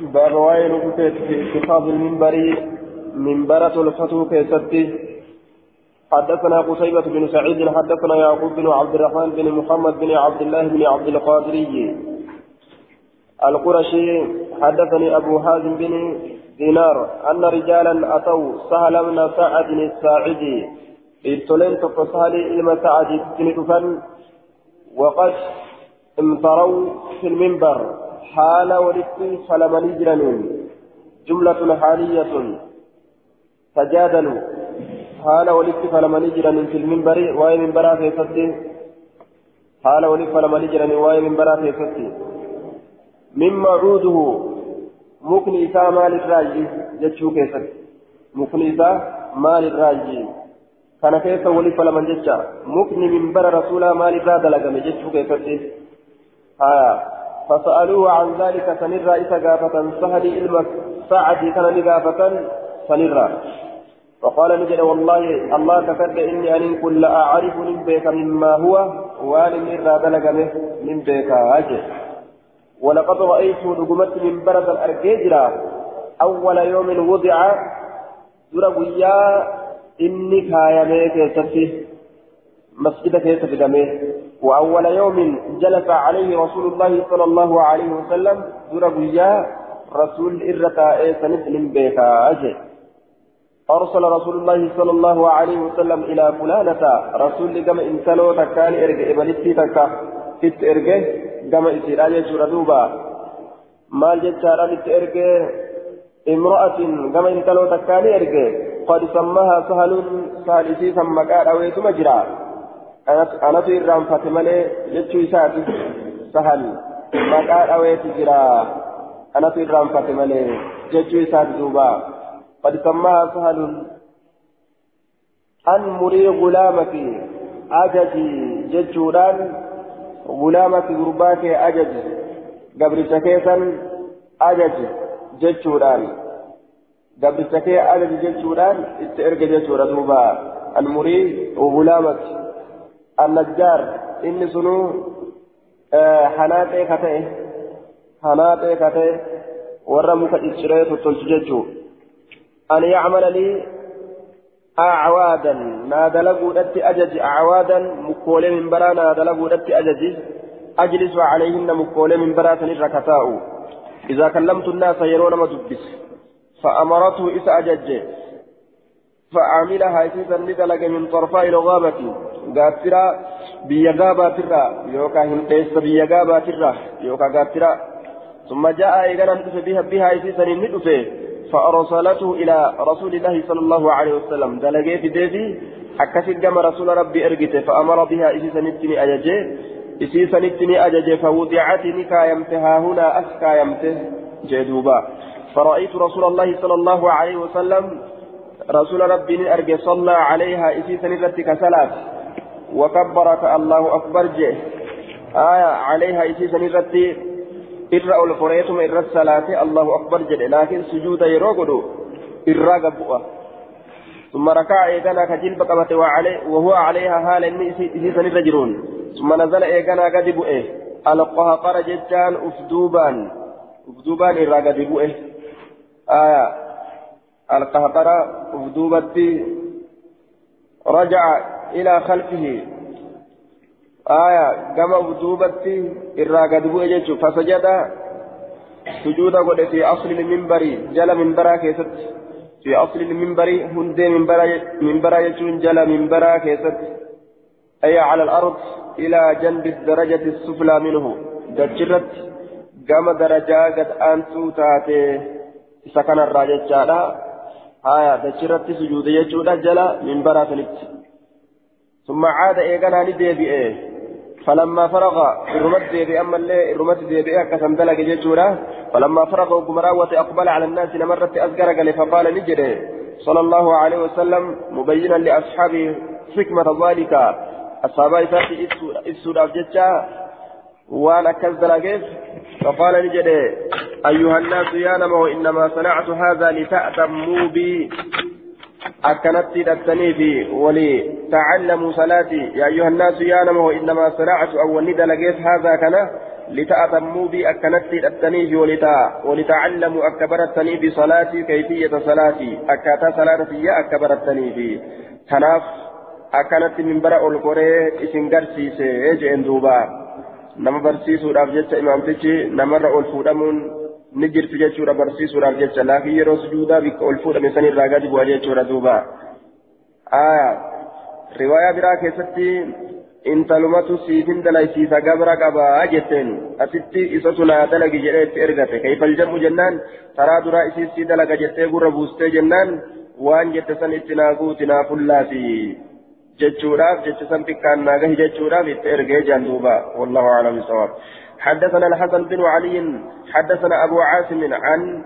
باب وين في اتخاذ المنبر منبرة الفتو كيستي. حدثنا قتيبة بن سعيد حدثنا يعقوب بن عبد الرحمن بن محمد بن عبد الله بن عبد القادري. القرشي حدثني أبو حازم بن دينار أن رجالا أتوا سهل بن سعد الساعدي. ابتلين تقصال إلما سعد تنتفن وقد امطروا في المنبر. حال ولدت فلمن جرنون جملة حالية. تجادلوا. حال ولدت فلمن جرنون في المنبر. وهي منبرا في ستي حال ولدت فلمن جرنون وهي منبرا في ستي مما عوده. مكن إساء مال الراجي جتشو كيسك مكن إساء مال الراجي كان كيسا ولي فلمن جتشا. مكن منبر رسولا مال الراجي جتشو كيسك آه. فسألوه عن ذلك سنرى إسا قافة سهل إلمك ساعدي كان لقافة سنرى فقال نجد والله الله تكد إني أن كل أعرف من بيك مما هو وأن من راد من بيك. أجل ولقد رأيت نجمت من برد الأركيجرا أول يوم وضع دربيا إني كايمي كيستي مسجد كيستي وأول يوم جلس عليه رسول الله صلى الله عليه وسلم دربيا رسول إرتا من بيتا أجي. أرسل رسول الله صلى الله عليه وسلم إلى فلانة رسول كما إنسانو تكاني إرقى إبنتي تكا إت إرقى كما إسيرا يجور دوبا. مال جتشارا إت إرقى امرأة كما إنسانو تكاني إرقى قد سماها سهل قال أويت مجرى أنا في الرام فاتمالي جتشو إساتي سهل مقال أويت جرى أنا في الرام فاتمالي جتشو إساتي دوبا قد سماها سهل أن مري غلامك أججي ججودان غلامك غرباك أجج قبل شكيسا أجج ججودان قبل شكي أجج ججودان استئرق ججودا دوبا المري وغلامك النجار إني سنو حناتي كتئ حناتي كتئ ورمك إسرائيل تلتججو أن يعمل لي أعوادا نادلقوا دت أجج أعوادا مكولة من برا نادلقوا دت أجج أجلس عليهن مكولة من برا ركتاء إذا كلمت الناس يرون ما دبس فأمرته إس أجج فعملها إسيسا ندلق من طرفي الغابة قاترا بيا غابة يوكا هنتيس بيا غابة يوكا قاترا. ثم جاء إيقانا بها بها إسيسا ندفه. فأرسلته إلى رسول الله صلى الله عليه وسلم. دلقي في ديدي أكسد كما رسول ربي أرقته فأمر بها إسيسا نتني أججي إسيسا نتني أججي فوضعت نكايمتها هنا أسكايمته جدوبا فرأيت رسول الله صلى الله عليه وسلم رسول ربي أرقي صلى عليها إسيسا نتك سلات وكبرك الله أكبر جه. آية عليها إسيسا ol koreetuma irra salaate allahu akbar jedhe laakiin sujuuda yeroo godhu irraa gabbu'a ثم ركع إيقنا كجلب قبته وهو عليها إني إسيسا الرجلون ثم نزل إيقنا قد بؤه القهقر ججان أفدوبان. أفدوبان إرى قد بؤه آية القهقر أفدوبتي رجع إلى خلفه. آية كما بدوبتي الراقد بوجه فسجد. سجود قد في أصل المنبر جل منبرا كيست. في أصل المنبر هندي منبرا يجون جل منبرا كيست. أي على الأرض إلى جنب الدرجة السفلى منه. دجرت كما درجة قد أنتو تاتي. سكن الراجة جالا آية دجرت سجود يجون جل منبرا سنت ثم عاد إيقنا ندي فلما فرغ الرمت ديبي أما اللي الرمت ديبي أكثم دلق جيشورا فلما فرغ وقمراوة أقبل على الناس نمرت أذكرك فقال نجري صلى الله عليه وسلم مبينا لأصحابه حكمة ذلك أصحاب إساتي إسود أفجتشا وأنا كذب فقال نجري أيها الناس يا نمو إنما صنعت هذا لتأتموا بي. أكنت دتني ولتعلموا صلاتي. يا أيها الناس يا نمو إنما صنعت أو ندى لقيت هذا كان لتأتموا بي. أكنت أتني ولتا ولتعلموا. أكبرتني بصلاتي كيفية صلاتي. أكاتا صلاتي أكبرتني بي. تناف أكنت من برا القرى إسن قرسيسي إجئن دوبا. نما برسيسو رافجت إمامتي نمر ألفودمون نجرت جيشورا برسيسو رافجت لكن يرو سجودا بك ألفودم سن الراقات بواجيشورا دوبا آية رواية براكي ستي intalumatu siifin dalaysiisa gabra qabaa jetteen asitti isatu naa dalagi jedhee itti ergate kayfal jam'u jennaan taraa duraa isiisii dalaga jettee gurra buustee jennaan waan jette san itti naa guuti naa fullaati jechuudhaaf jecha san xiqqaan naa gahi jechuudhaaf itti ergee jaan duuba wallahu aclam bisawaab حدثنا الحسن بن علي حدثنا أبو عاصم عن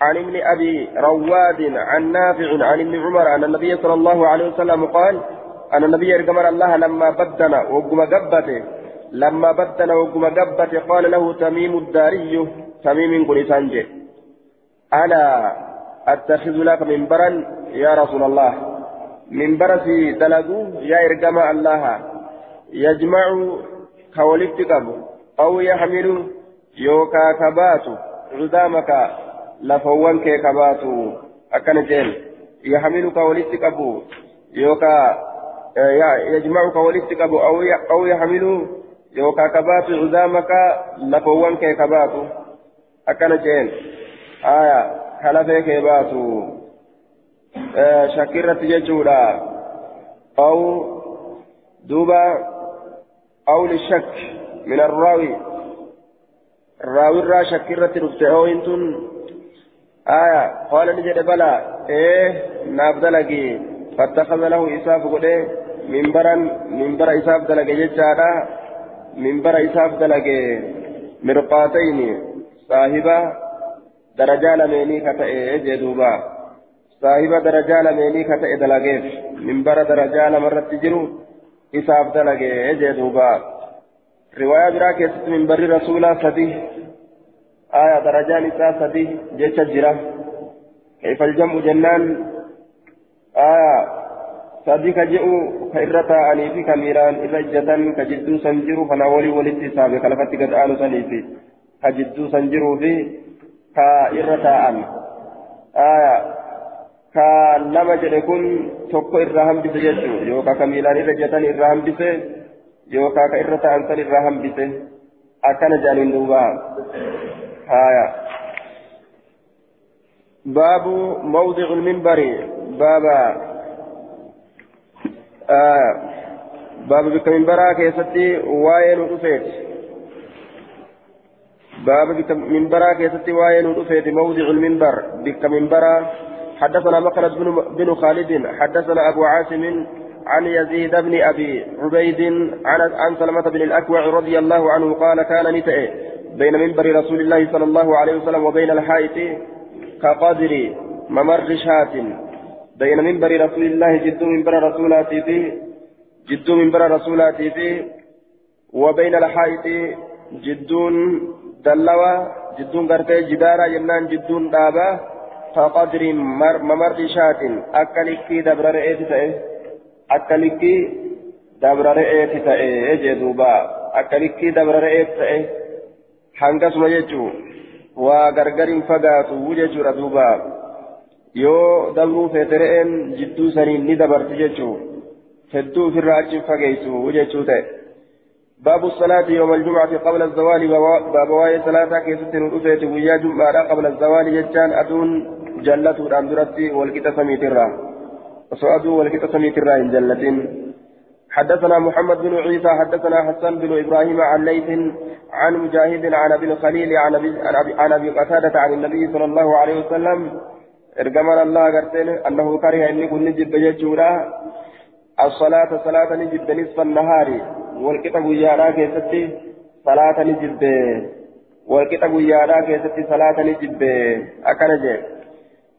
عن ابن أبي رواد عن نافع عن ابن عمر أن النبي صلى الله عليه وسلم قال أن النبي أرجمر الله لما بدنا وقم قبته لما بدنا وقم قبته قال له تميم الداري تميم قل سانجي. ألا أتخذ لك منبرا يا رسول الله؟ منبر في دلقو يا إرجم الله يجمع كولدتك أو يحمل يوكا كبات عزامك لفوانك كبات أكن جيل. يحمل كولدتك يوكا يجمعك ولدتك أو أو يحمل يوكا كبات عزامك لفوان كي كبات أكن جين آية خلفه كبات آه شكرة ججورا أو دوبا أو للشك. من الراوي. الراوي الرا شكرة رفتعوين آية. قال نجد بلا. إيه نابدلقي فاتخذ له إساف قده. منبرا منبر إساف دلق ججارا منبر إساف دلق مرقاتين. صاحبا درجة لميني كتئ. جدوبا صاحبا درجة لميني كتئ دلقيف منبر درجة لمرت تجرو إساف دلق جدوبا رواية براكة منبر رسولا سدي آية درجة نساء سدي جيش جرا كيف الجمع جنان آية irra taa'anii fi ka miiraan irra ijjatan ka jidduu san jiru kana walii walitti saabe ka lafatti gad aanu sanii fi ka lama jedhe kun tokko irraa hambise jechuu yookaan ka miilaan irra taa'an san irraa hambise akkana jaaniin duuba. Haya baabu mawdicu lminbari baaba. آه باب بك منبرا كيستي واين ودفيت باب بك منبرا كيستي واين ودفيت موضع المنبر بك منبرا حدثنا مخلد بن, بن خالد حدثنا أبو عاصم عن يزيد بن أبي عبيد عن سلمة بن الأكوع رضي الله عنه قال كان نتئ بين منبر رسول الله صلى الله عليه وسلم وبين الحائط كقدر ممر شاة. بين منبر رسول الله جد منبر رسولاته في جد منبر رسولاته في وبين الحائط جدون دلوا جدون قرتي جدارا جنان جدون دابا. فقدر ممر شات أكلكي دبر رئيت تأي أكلكي دبر رئيت تأي جدوبا أكلكي دبر رئيت تأي حنقس ما يجو وغرغر فقاتو ججو ردوبا yoo dabruu feete re'een jidduu saniin ni dabarti jechuu hedduu ofirraa achi fageessu jechuu ta'e. باب الصلاة يوم الجمعة قبل الزوال باب واي صلاة كيست ندفت ويا جمعة قبل الزوال يجان أدون جلة الأندرتي والكتا سميت الرا وسؤال والكتا سميت الرا إن جلة حدثنا محمد بن عيسى حدثنا حسن بن إبراهيم عن ليث عن مجاهد عن أبي الخليل عن أبي قتادة عن النبي صلى الله عليه وسلم ergamaan allah agarteen annahu kariha inni kun ni jibbe jechuudha as-salaata salaata ni jibbe nisfa nahaari walqixa guyyaadhaa keessatti salaata ni jibbe walqixa guyyaadhaa keessatti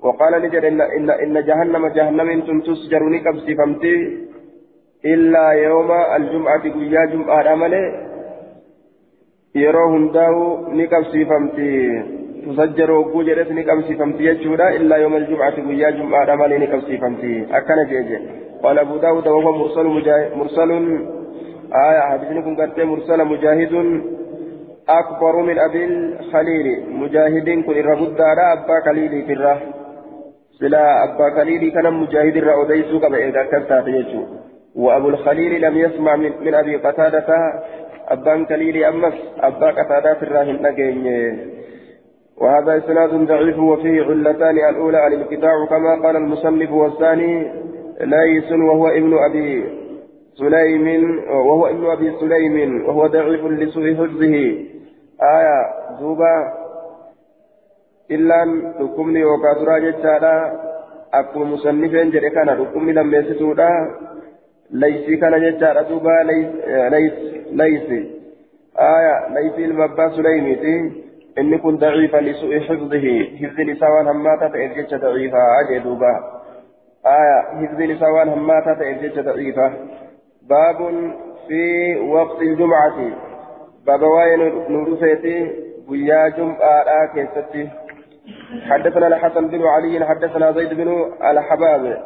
وقال نجد إن, إن, إن جهنم جهنم تسجر نكبسي فمتي إلا يوم الجمعة قيا جمعة عمله يروه هنداو نكبسي فمتي تسجر وقو جرس نكمسي فمتي يجودا إلا يوم الجمعة ويا جمعة مالي نكمسي فمتي أكن جيجي. قال أبو داود وهو مرسل مرسل. آية حديثني كن قلت مرسل مجاهد أكبر من أبي الخليل. مجاهدين كن الرغد أبا خليل في الره سلا أبا خليل كان مجاهد الرأى أديسو كما إذا كنت وأبو الخليل لم يسمع من, من أبي قتادة. أبان خليل أمس. أبا قتادة الراهن نجين. وهذا إسناد ضعيف وفيه علتان. الأولى الانقطاع كما قال المصنف والثاني ليس وهو ابن أبي سليم. وهو ابن أبي سليم. وهو ضعيف لسوء حفظه. آية دوبا. تكمني وكاترا جتالا أكو مصنفين جري كان تكمني لما يسسودا ليس كان جتالا دوبا ليس ليس ليس آية ليس المبا سليمتي إن كن ضعيفا لسوء حفظه حفظ لسوان هماتا تأرجج ضعيفا أجي دوبا آية حفظ لسوان هماتا تأرجج ضعيفا باب في وقت الجمعة باب واين نورسيتي ويا جمعة كيستي حدثنا الحسن بن علي حدثنا زيد بن الحباب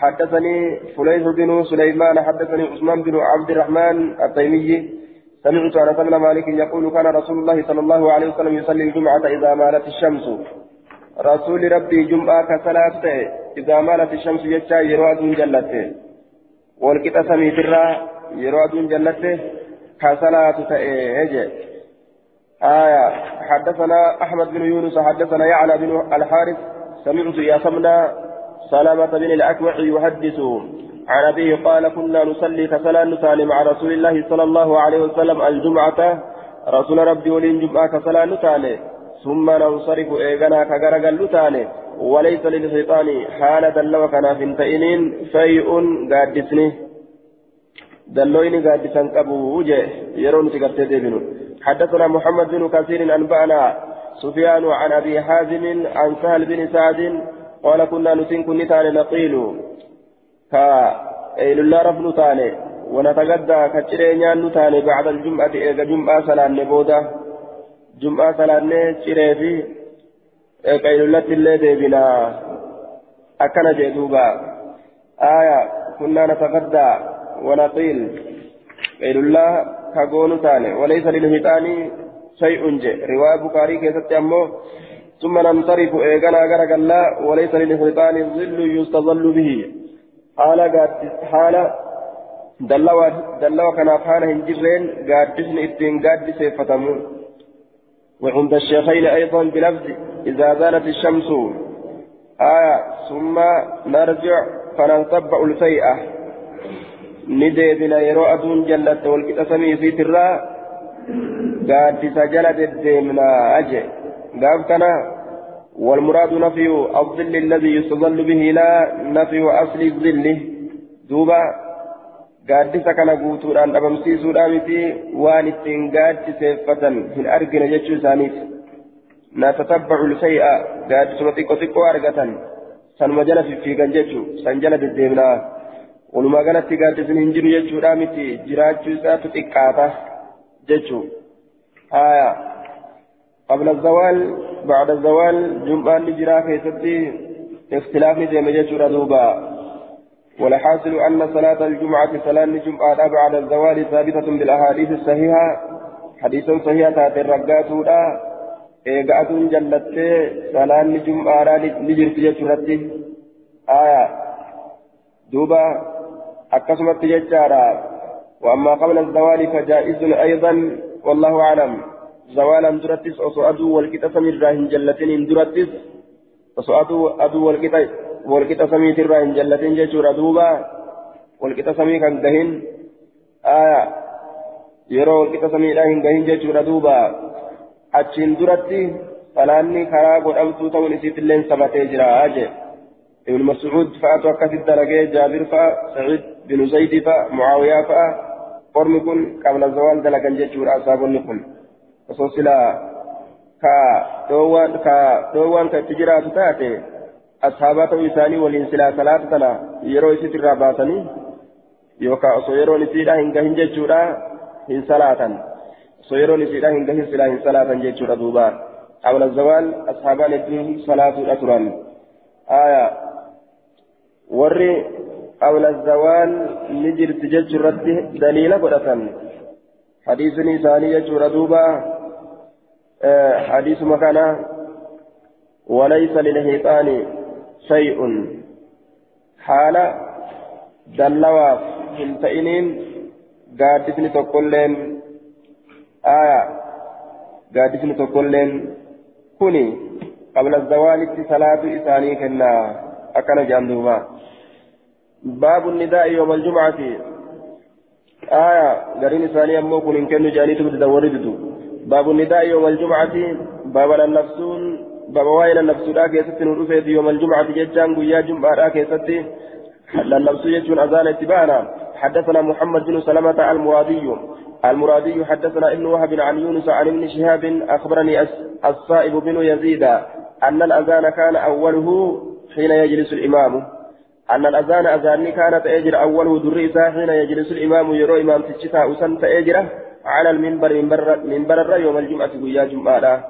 حدثني فليح بن سليمان حدثني عثمان بن عبد الرحمن التيمي. سمعت أنس بن مالك يقول كان رسول الله صلى الله عليه وسلم يصلي الجمعة إذا مالت الشمس. رسول ربي جمعة كصلاة إذا مالت الشمس يجتا يروى جلت والكتا سمي ترى يروى جلت كصلاة تأجي آية. حدثنا أحمد بن يونس حدثنا يعلى بن الحارث. سمعت يا سمنا سلامة بن الأكوع يحدث. عن أبيه قال كنا نصلي كصلاة نصلي مع رسول الله صلى الله عليه وسلم الجمعة. رسول ربي ولين جمعة كصلاة نصلي. ثم ننصرف إيغانا كغرغل نصلي. وليس للشيطان حال دلو كان في انتئنين شيء قادسني. دلوين قادسا قبو وجه يرون تقرتي ديبنو حدثنا محمد بن كثير أنبأنا سفيان عن أبي حازم عن سهل بن سعد قال كنا نسين كن نقيل. كا إيلولا رفن تاني ونتغدى كتشري نتاني بعد الجمعة إيجا جمعة سلاني بودا جمعة سلاني تشري في إيلولا تلي ديبنا. أكنا جدوبا آية كنا نتغدى ونقيل. إيلولا كغون تاني وليس للهتاني شيء جي رواية بخاري كيست أمو ثم ننصرف إيغانا غرقلا وليس للهتان ظل يستظل به حالة حالة دلوا دلوا كان حالة هنجرين قادسن اتين قادس فتمون وعند الشيخين أيضا بلفظ إذا زالت الشمس آية ثم نرجع فنتبع الفيئة ندي بنا يرو أدون جلت والكتسمي في ترى قادس جلد الدمنا أجي قابتنا والمراد نفي الظل الذي يستظل به لا نفي أصل الظل دوبا gaaddisa kana guutuudhaan dhabamsiisuudhaan miti waan ittiin gaaddiseeffatan hin argine jechuu isaaniiti natatabbacu lshay'a gaaddisuma xiqqo xiqqoo argatan sanuma jala fiffiigan jechuu san jala deddeemnaa walumaa galatti gaaddisni hin jiru jechuudha miti. Jiraachuu isaatu xiqqaata jechuu. Haya قبل الزوال بعد الزوال جمعة نجرا كيستي اختلاف نجم جيشورا دوبا والحاصل أن صلاة الجمعة صلاة الجمعة بعد الزوال ثابتة بالأحاديث الصحيحة حديث صحيح تاتي الرقات ولا إيقاة جلت صلاة الجمعة نجر في جيشورتي آية دوبا أكسمت جيشارا وأما قبل الزوال فجائز أيضا والله أعلم زوالا درتس أصو أدو والكتا سمير راهن جلتين درتس أصو أدو أدو والكتا والكتا سمير راهن جلتين جيشور أدوبا والكتا سمير كان دهن آية يرو والكتا سمير راهن دهن جيشور أدوبا أتشين درتي فلاني خراب والأمتو تون إسيت اللين سبتي جرا أجي ابن مسعود فأتوا كثير درجة جابر فا سعيد بن زيد فا معاوية فا قرن كن قبل الزوال دلقا جيشور أصحاب النقل osoo silaa ka dhoowwaan ka dhoowwaan ka itti jiraatu taate ashaabaa ta'uu isaanii waliin silaa salaata tana yeroo isit irraa baasanii yookaan osoo yeroon isiidha hin gahin jechuudha hin salaatan osoo yeroon isiidha hin warri zawaal ni jirti jechuurratti daliila godhatan. Hadiisni isaanii jechuudha duuba. آه حديث مكان وليس للهيطان شيء حال دلواف هنتئنين قادسني تقولين آية قادسني تقولين كوني قبل الزوال صلاة إساني كنا أكن جاندوبا باب النداء يوم الجمعة آية قرين إساني أمو كن إن كانوا جانيتو بتدوردتو باب النداء يوم الجمعة باب النفسون باب وائل النفس لا كيست نرفيت يوم الجمعة ججان قيا جمعة لا كيست النفس يجون أذان اتبانا حدثنا محمد بن سلمة المرادي المرادي حدثنا ابن وهب عن يونس عن ابن شهاب أخبرني الصائب بن يزيد أن الأذان كان أوله حين يجلس الإمام. أن الأذان أذان كانت أجر أوله دريسا حين يجلس الإمام يرى إمام تشتا أسنت أجره على المنبر منبر, منبر يوم الجمعة ويا جمعة.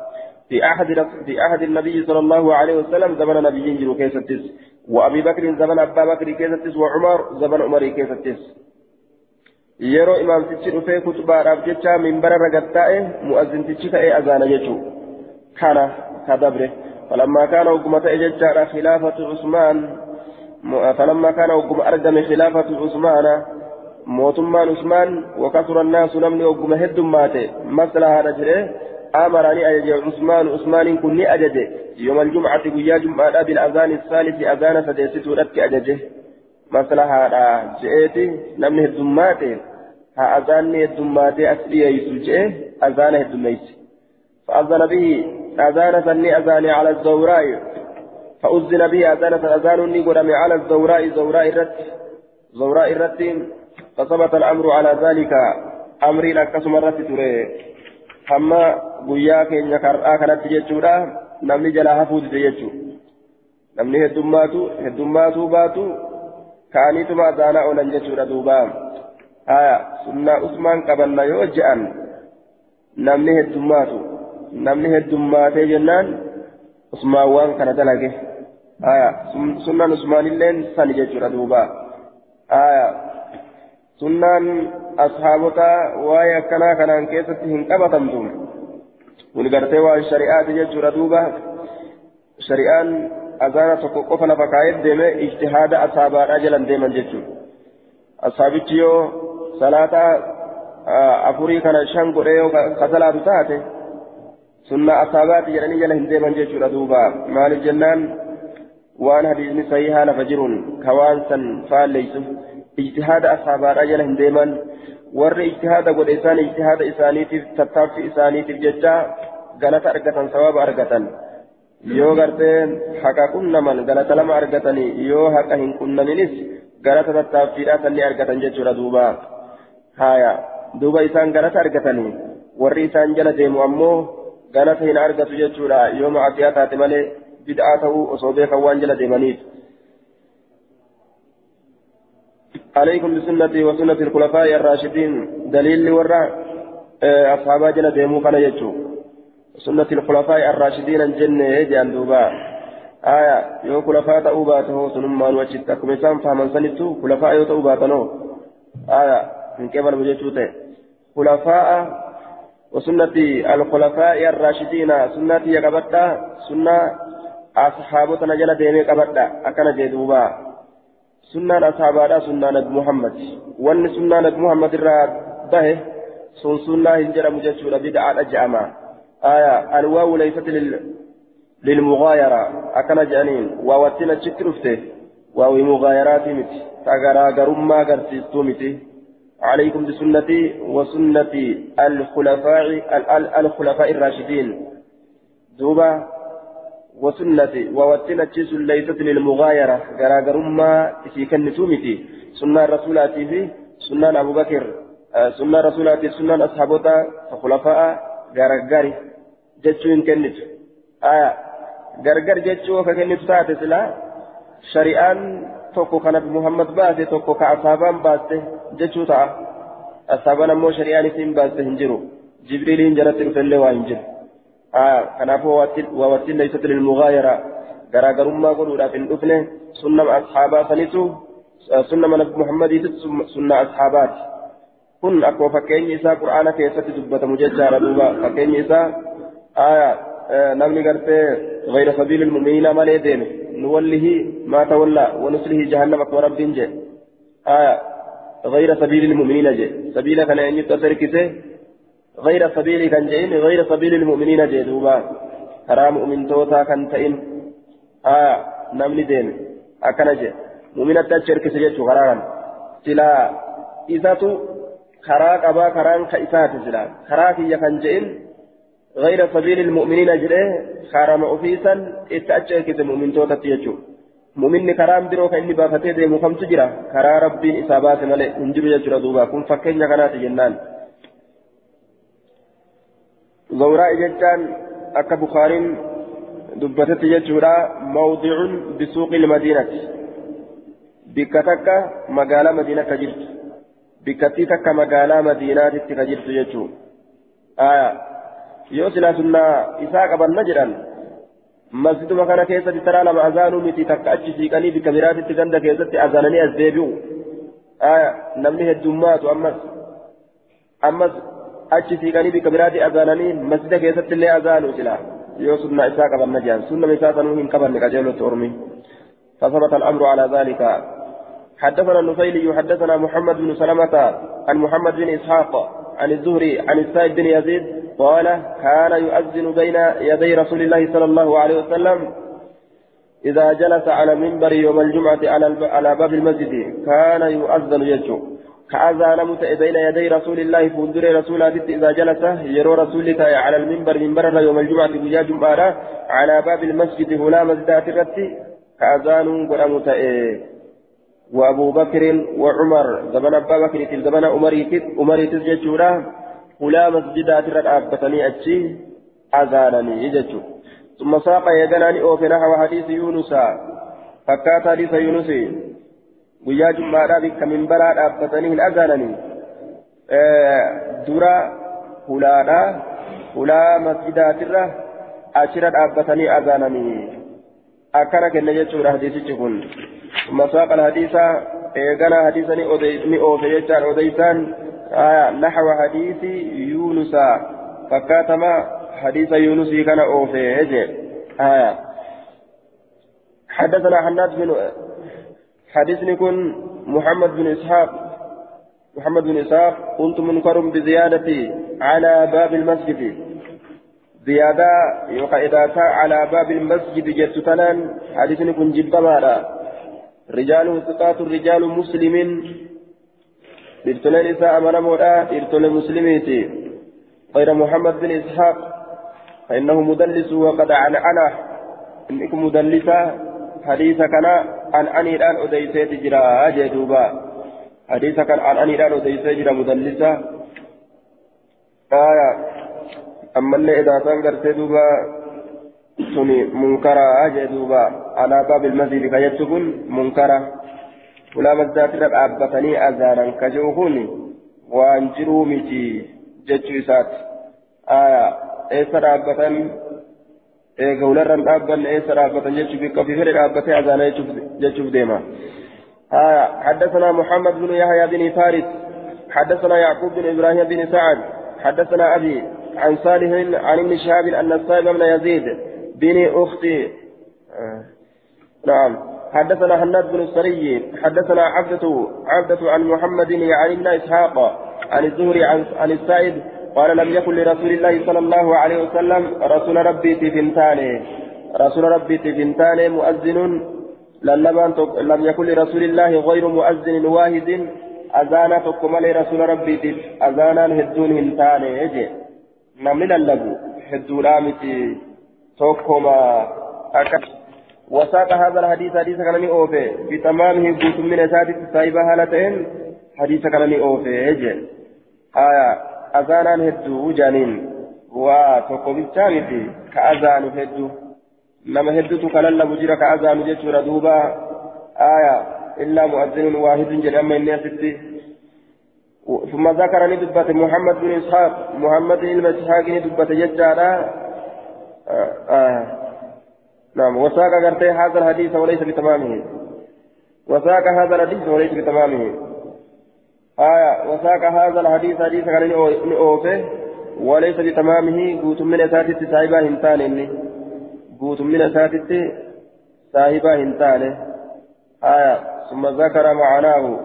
في أحد في أحد النبي صلى الله عليه وسلم زمن نبي ينجل كيستس. وأبي بكر زمن أبا بكر كيستس وعمر زمن عمر كيستس. yeroo imaamtichi dhufee kutubaadhaaf jecha minbararra gattaa'e mu'azzintichi ta'ee azaana jechuu kana ka dabre falammaa kaana hogguma ta'e jechaadha khilaafatu usmaan falammaa kaana hogguma argame khilaafatu usmaana mootummaan usmaan wakasura annaasu namni hogguma heddummaate maslahaadha jedhee amaranii ajaje usmaan usmaaniin kun ni ajaje yooma aljumcati guyyaa jum'aadha bil'azaani الثالث azaana sadeessituudhatti ajaje maslahaadha je'eeti namni heddummaate haa azaanni heddummaatee as dhiyeysu je'e azaana heddummeeyse فأذن به أذان سني أذان على الزوراء فأذن به أذان أذان نقرم على الزوراء زوراء الرت زوراء الرت فثبت الأمر على ذلك أمري لك مرة تري hamma guyyaa keenya kar'aa kanatti jechuudha namni jalaa hafuuti jechuudha namni heddummaatu heddummaatu baatu ka'aniituma azaanaa oolan jechuudha duuba haya sunnaa usmaan qabanna yoo je'an namni heddummaatee jennaan usmaan waan kana dalage haya sunnaan usmaanilleen sani jechuudha duuba haya sunnaan ashaabota waa'ee akkanaa kanaan keessatti hin qabatamtu kun gartee waan shari'aati jechuudha duuba shari'aan azaana tokko qofa lafa kaa'ee deeme ijtihaada asaabaadhaa jalan deeman jechuudha asaabichi yoo salaata afurii kana shan godhee yoo ka salaatu taate deeman jechuudha duuba maaliif jennaan waan hadiisni sahihaa lafa jiruun ka waan san faalleysu ijtihaada asaabaadhaa jala hin deeman warri ijtihaada godhe isaan ijtihaada isaaniitiif tattaaffii isaaniitiif jecha galata argatan sawaaba argatan yoo gartee haqa qunnaman galata lama argatanii yoo haqa hin qunnaminis galata tattaaffiidhaa sanni argatan jechuudha duuba haya duuba isaan galata argatanii warri isaan jala deemu ammoo galata hin argatu jechuudha. Yoo ma'asiyaa taate malee bid'aa ta'uu osoo beekan waan jala deemaniif. عليكم بسنتي وسنة الخلفاء الراشدين دليل ورا أصحاب جل ديمو كان سنة الخلفاء الراشدين الجنة جان دوبا آية يو خلفاء تأوباته سنما وجدتكم إسام فهمن سنتو خلفاء يو تأوباتنو آية من كيف المجيشوته خلفاء وسنة الخلفاء الراشدين سنة يقبتا سنة أصحابتنا جل ديمي قبتا أكن جدوبا sunnaa nabi muhammad wanni sunnaa nabi muhammad irraa bahe sun sunnaa hin jedhamu jechuudha bid'aadha je'ama aya alwaawu laysat lilmugaayara akkana je'aniin waawattiin achitti dhufte waawi mugaayaraati miti tagaraagarummaa agarsiistuu miti عليكم بسنتي وسنة الخلفاء الخلفاء الراشدين. دوبا وسنتي ووتنا تشيس ليست للمغايرة غراغرما في كنتومتي. سنة رسولاتي في سنة أبو بكر. سنة رسولاتي سنة أصحابتا فخلفاء غراغري جتشو إن كنت آية غرغر جتشو ككنت تاتي سلا. شريان tokko kan muhammad baase tokko ka asaabaan baaste jechuu ta'a asaabaan ammoo shari'aan isiin baaste hin jiru jibriiliin jalatti dhufellee waa hin jiru kanaafuu waawattiin leeysatu lilmugaayara garaagarummaa godhuudhaaf hin dhufne sunnama ashaabaa sanitu sunnama nabi muhammadiitti sunna ashaabaati kun akkuma fakkeenyi isaa qur'aana keessatti dubbatamu jechaadha duuba fakkeenyi isaa نمني قرتي غير سبيل المؤمنين ما ليدين نوله ما تولى ونسله جهنم ورب جي آية غير سبيل المؤمنين جي سبيل كان أن يتسركسه غير سبيل كان جين غير سبيل المؤمنين جي دوبا حرام مؤمن توتا كان تئن. آية نمني دين. أكنا جي مؤمنة تشركسه جي غرارا سلا إذا qabaa karaan ka isaati jira karaa kiyya kan je'in غير سبيل المؤمنين جريه خارم أفيسا اتأجل كذا مؤمن توتا تيجو مؤمن كرام درو كإني بافتي دي مخم تجرا. كرا ربي إصابات ملئ انجرو يجرا دوبا. كن فكين يغنات جنان. زوراء جتان أكا بخارين دبتت يجورا موضع بسوق المدينة. بكتك مقالة مدينة جرت bikkattii takka magaalaa madiinaatitti ka jirtu jechuun yoo silaa sunnaa isaa qabanna jedhan masjiduma kana keessatti taraa lama azaanuu miti takka achi siiqanii bikka biraatitti ganda keessatti azaananii as deebi'u namni heddummaatu ammas ammas achi siiqanii bikka biraatti azaananii masjida keessatti illee azaanu silaa yoo sunnaa isaa qabanna jedhan sunnama isaa sanuu hin qabanne qajeelotti ormi فثبت الأمر على ذلك حدثنا النفيلي حدثنا محمد بن سلمة عن محمد بن إسحاق عن الزهري عن السائب بن يزيد قال كان يؤذن بين يدي رسول الله صلى الله عليه وسلم إذا جلس على منبر يوم الجمعة على على باب المسجد. كان يؤذن يجو. كأذان متى بين يدي رسول الله فندر رسول إذا جلس يرى رسولك على المنبر منبر يوم الجمعة بجا جمعة على باب المسجد هنا مسجد كأذان قرأ وأبو بكر وعمر زمن أبا بكر زمن أمريت ججورا ولا مسجدات رأبتني أتشي أذانني ججو ثم ساق يدناني أو في نحو حديث يونس فكات حديث يونس guyyaa jummaadhaa bikka minbaraa dhaabbatanii hin azaananii dura hulaadhaa hulaa masjidaatirra achirra dhaabbatanii azaananii akkana kenne jechuudha hadiisichi kun. مساق الحديث إيقنا حديثا ni oofe jechaan odeysaan نحو حديث يونس فكاتما حديث يونس كان أوفي آية حدثنا حناد بن حديث نكون محمد بن إسحاق محمد بن إسحاق كنت منكر بزيادة على باب المسجد زيادة يقع على باب المسجد جتتنان حديث نكون جبا رجال ثقات رجال مسلمين. إرتلين إساء مولا إرتل مسلميتي. غير محمد بن إسحاق فإنه مدلس وقد عن أنا. إنكم مدلسة حديث كان عن أني الآن أديسيت جرا جدوبا. حديث كان عن أني الآن أديسيت جرا مدلسة. آية. أما اللي إذا تنقر دوبا سني منكرا جدوبا على باب المسجد كيتكون منكرا. ولا مزدات ربعبتني أذانا كجوهوني وانجروا متي جتشيسات آية إيسا رابطن إيقا ولرن رابطن إيسا رابطن جتشو بك في فرق رابطن أذانا جتشو ديما. آية حدثنا محمد بن يحيى بن فارس حدثنا يعقوب بن إبراهيم بن سعد حدثنا أبي عن صالح عن ابن شهاب أن الصائب بن يزيد بن أختي آه. نعم حدثنا حناد بن السري حدثنا عبدة عبدة عن محمد يعني ابن إسحاق عن الزهري عن, عن السائد قال لم يكن لرسول الله صلى الله عليه وسلم رسول ربي تفنتان رسول ربي تفنتان مؤذن لم يكن لرسول الله غير مؤذن واحد أذانا تقوم رسول ربي أذانا هدون هنتان يجي نمن اللبو هدون آمتي توكما أكا وساق هذا الحديث حديث كان أوفي بتمامه بوت من أساتذ سايبة هالتين حديث كان أوفي يجي آية أذانا هدو جانين وتوكو بالتامتي كأذان هدو نما هدو كان مجرى كأذان جيشورا دوبا آية إلا مؤذن واحد جرم من الناس ثم ذكر ندبة محمد بن إسحاق محمد بن إسحاق ندبة ججارا آه آه. نعم وساق قرتي هذا الحديث وليس بتمامه. وساق هذا الحديث وليس بتمامه. آية وساق هذا الحديث حديث كان أوفه وليس بتمامه. قوت من أساتت صاحبا هنتان قوت من أساتت صاحبا هنتان. آية ثم ذكر معناه.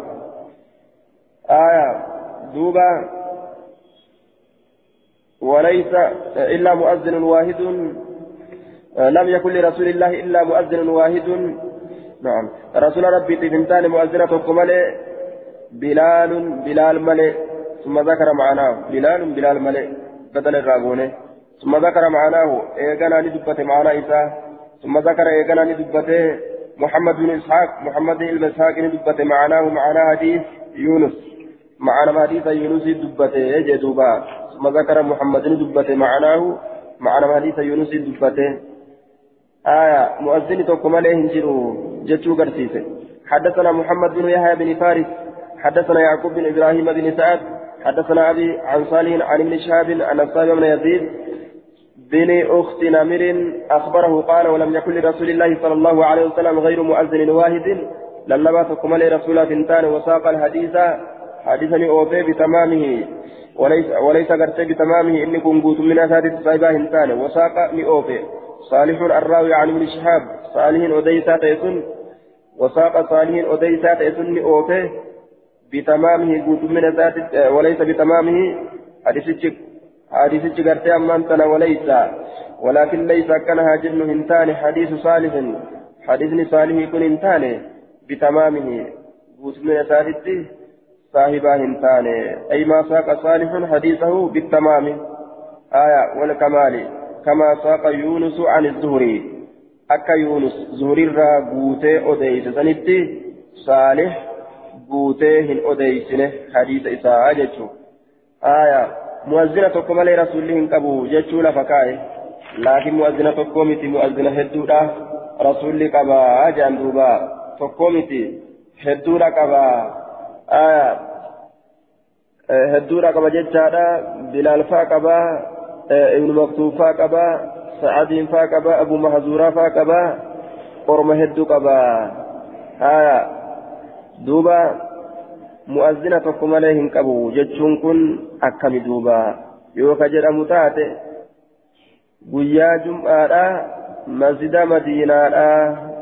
آية دوبا وليس إلا مؤذن واحد لم يكن لرسول الله إلا مؤذن واحد. نعم. رسول ربي تبنتان مؤذنة كمالي بلال بلال ملي ثم ذكر معناه. بلال بلال ملي بدل الراغوني ثم ذكر معناه إيقنا ندبت معنى إساء ثم ذكر إيقنا ندبت محمد بن إسحاق محمد بن إسحاق ندبت معناه معنى حديث يونس. معنى حديث يونس دبت جدوبا ثم ذكر محمد دبت معناه. معنى حديث يونس دبت آية مؤذن توكم عليه هنجروا جتشو قرسيسه حدثنا محمد بن يحيى بن فارس. حدثنا يعقوب بن إبراهيم بن سعد. حدثنا أبي عن صالح عن ابن شهاب عن الصالح بن يزيد بن أخت نمر أخبره قال ولم يكن لرسول الله صلى الله عليه وسلم غير مؤذن واحد. لما تقم لي رسول ثنتان وساق الحديث حديثني أوفي بتمامه وليس وليس قرت بتمامه إني كنت من أساتذة صاحبه هنتان. وساق لأوفي صالح الراوي عن ابن شهاب. صالح أديسا تيسن. وساق صالح أديسا تيسن أوفي بتمامه قوت من ذات وليس بتمامه. حديث حديث قرتي أمان تنا وليس. ولكن ليس كانها جن هنتان. حديث صالح. حديث صالح يكون هنتان. بتمامه. قوت من ذات صاحبا هنتان أي ما ساق صالح حديثه بالتمام آية والكمال كما ساق يونس عن الزهري أكا يونس زهري را قوتي أديس سنتي صالح guutee hin odeysine hadiisa isaa jechuu aya mu'azzina tokko malee rasulli hin qabu jechuu lafa kaa'e laakiin mu'azzina tokko miti mu'azzina hedduudha rasulli qabaa jedhan آية هدورة كما جتشارا بلال فاكبا ابن مكتوب فاكبا سعد فاكبا أبو محزورة فاكبا قرم هدو كبا آية دوبا مؤذنة تقوم عليهم كبو جتشون كن أكم دوبا يوكا جرى متاتي guyyaa jum'aadha masjida madiinaadha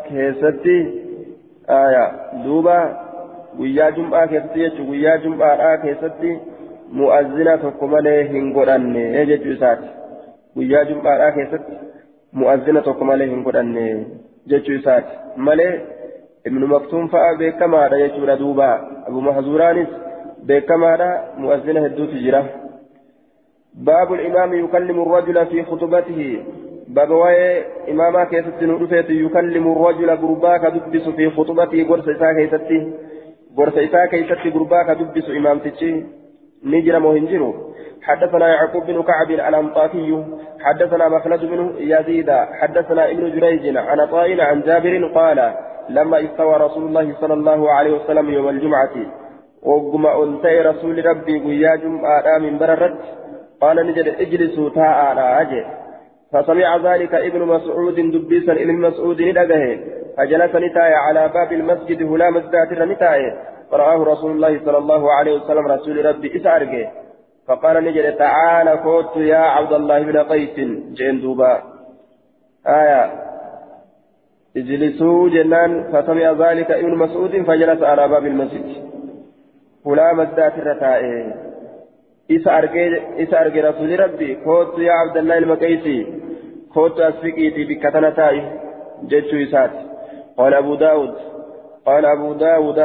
keessatti aya duuba guyyaa jum'aa keessatti jechuun guyyaa jum'aadha keessatti mu'azzina tokko malee hin godhanne jechuu isaati guyyaa jum'aadha keessatti mu'azzina tokko malee hin godhanne jechuu isaati malee. ابن مكتوم فأ بكما يجور دوبا أبو محزورانس بكما مؤذن هدوت جرة باب الإمام يكلم الرجل في خطبته باب واي إماما كيست نورفيت يكلم الرجل قرباك دبس في خطبته قرص إساء قرص إساء كيستي قرباك دبس إمام تجي نجر مهنجر حدثنا يعقوب بن كعب الأنطاكي حدثنا مخلد بن يزيد حدثنا ابن جريج عن طائل عن جابر قال لما استوى رسول الله صلى الله عليه وسلم يوم الجمعة وقم أنتي رسول ربي ويا جمعة من بررت قال نجد اجلسوا تاء أجل فسمع ذلك ابن مسعود دبيسا ابن مسعود ندقه فجلس نتاي على باب المسجد هلا مسجد نتاي فرآه رسول الله صلى الله عليه وسلم رسول ربي إسعرقه فقال نجد تعالى كوت يا عبد الله بن قيس. جين دوبا. آية. اجلسوا جنان. فسمع ذلك ابن مسعود فجلس على باب المسجد. فلا مزدات الرتائه إسا أرجي رسول ربي كوت يا عبد الله المقيسي كوت أسفقيتي بكتنا تائه جدت إسات قال أبو داود قال أبو داود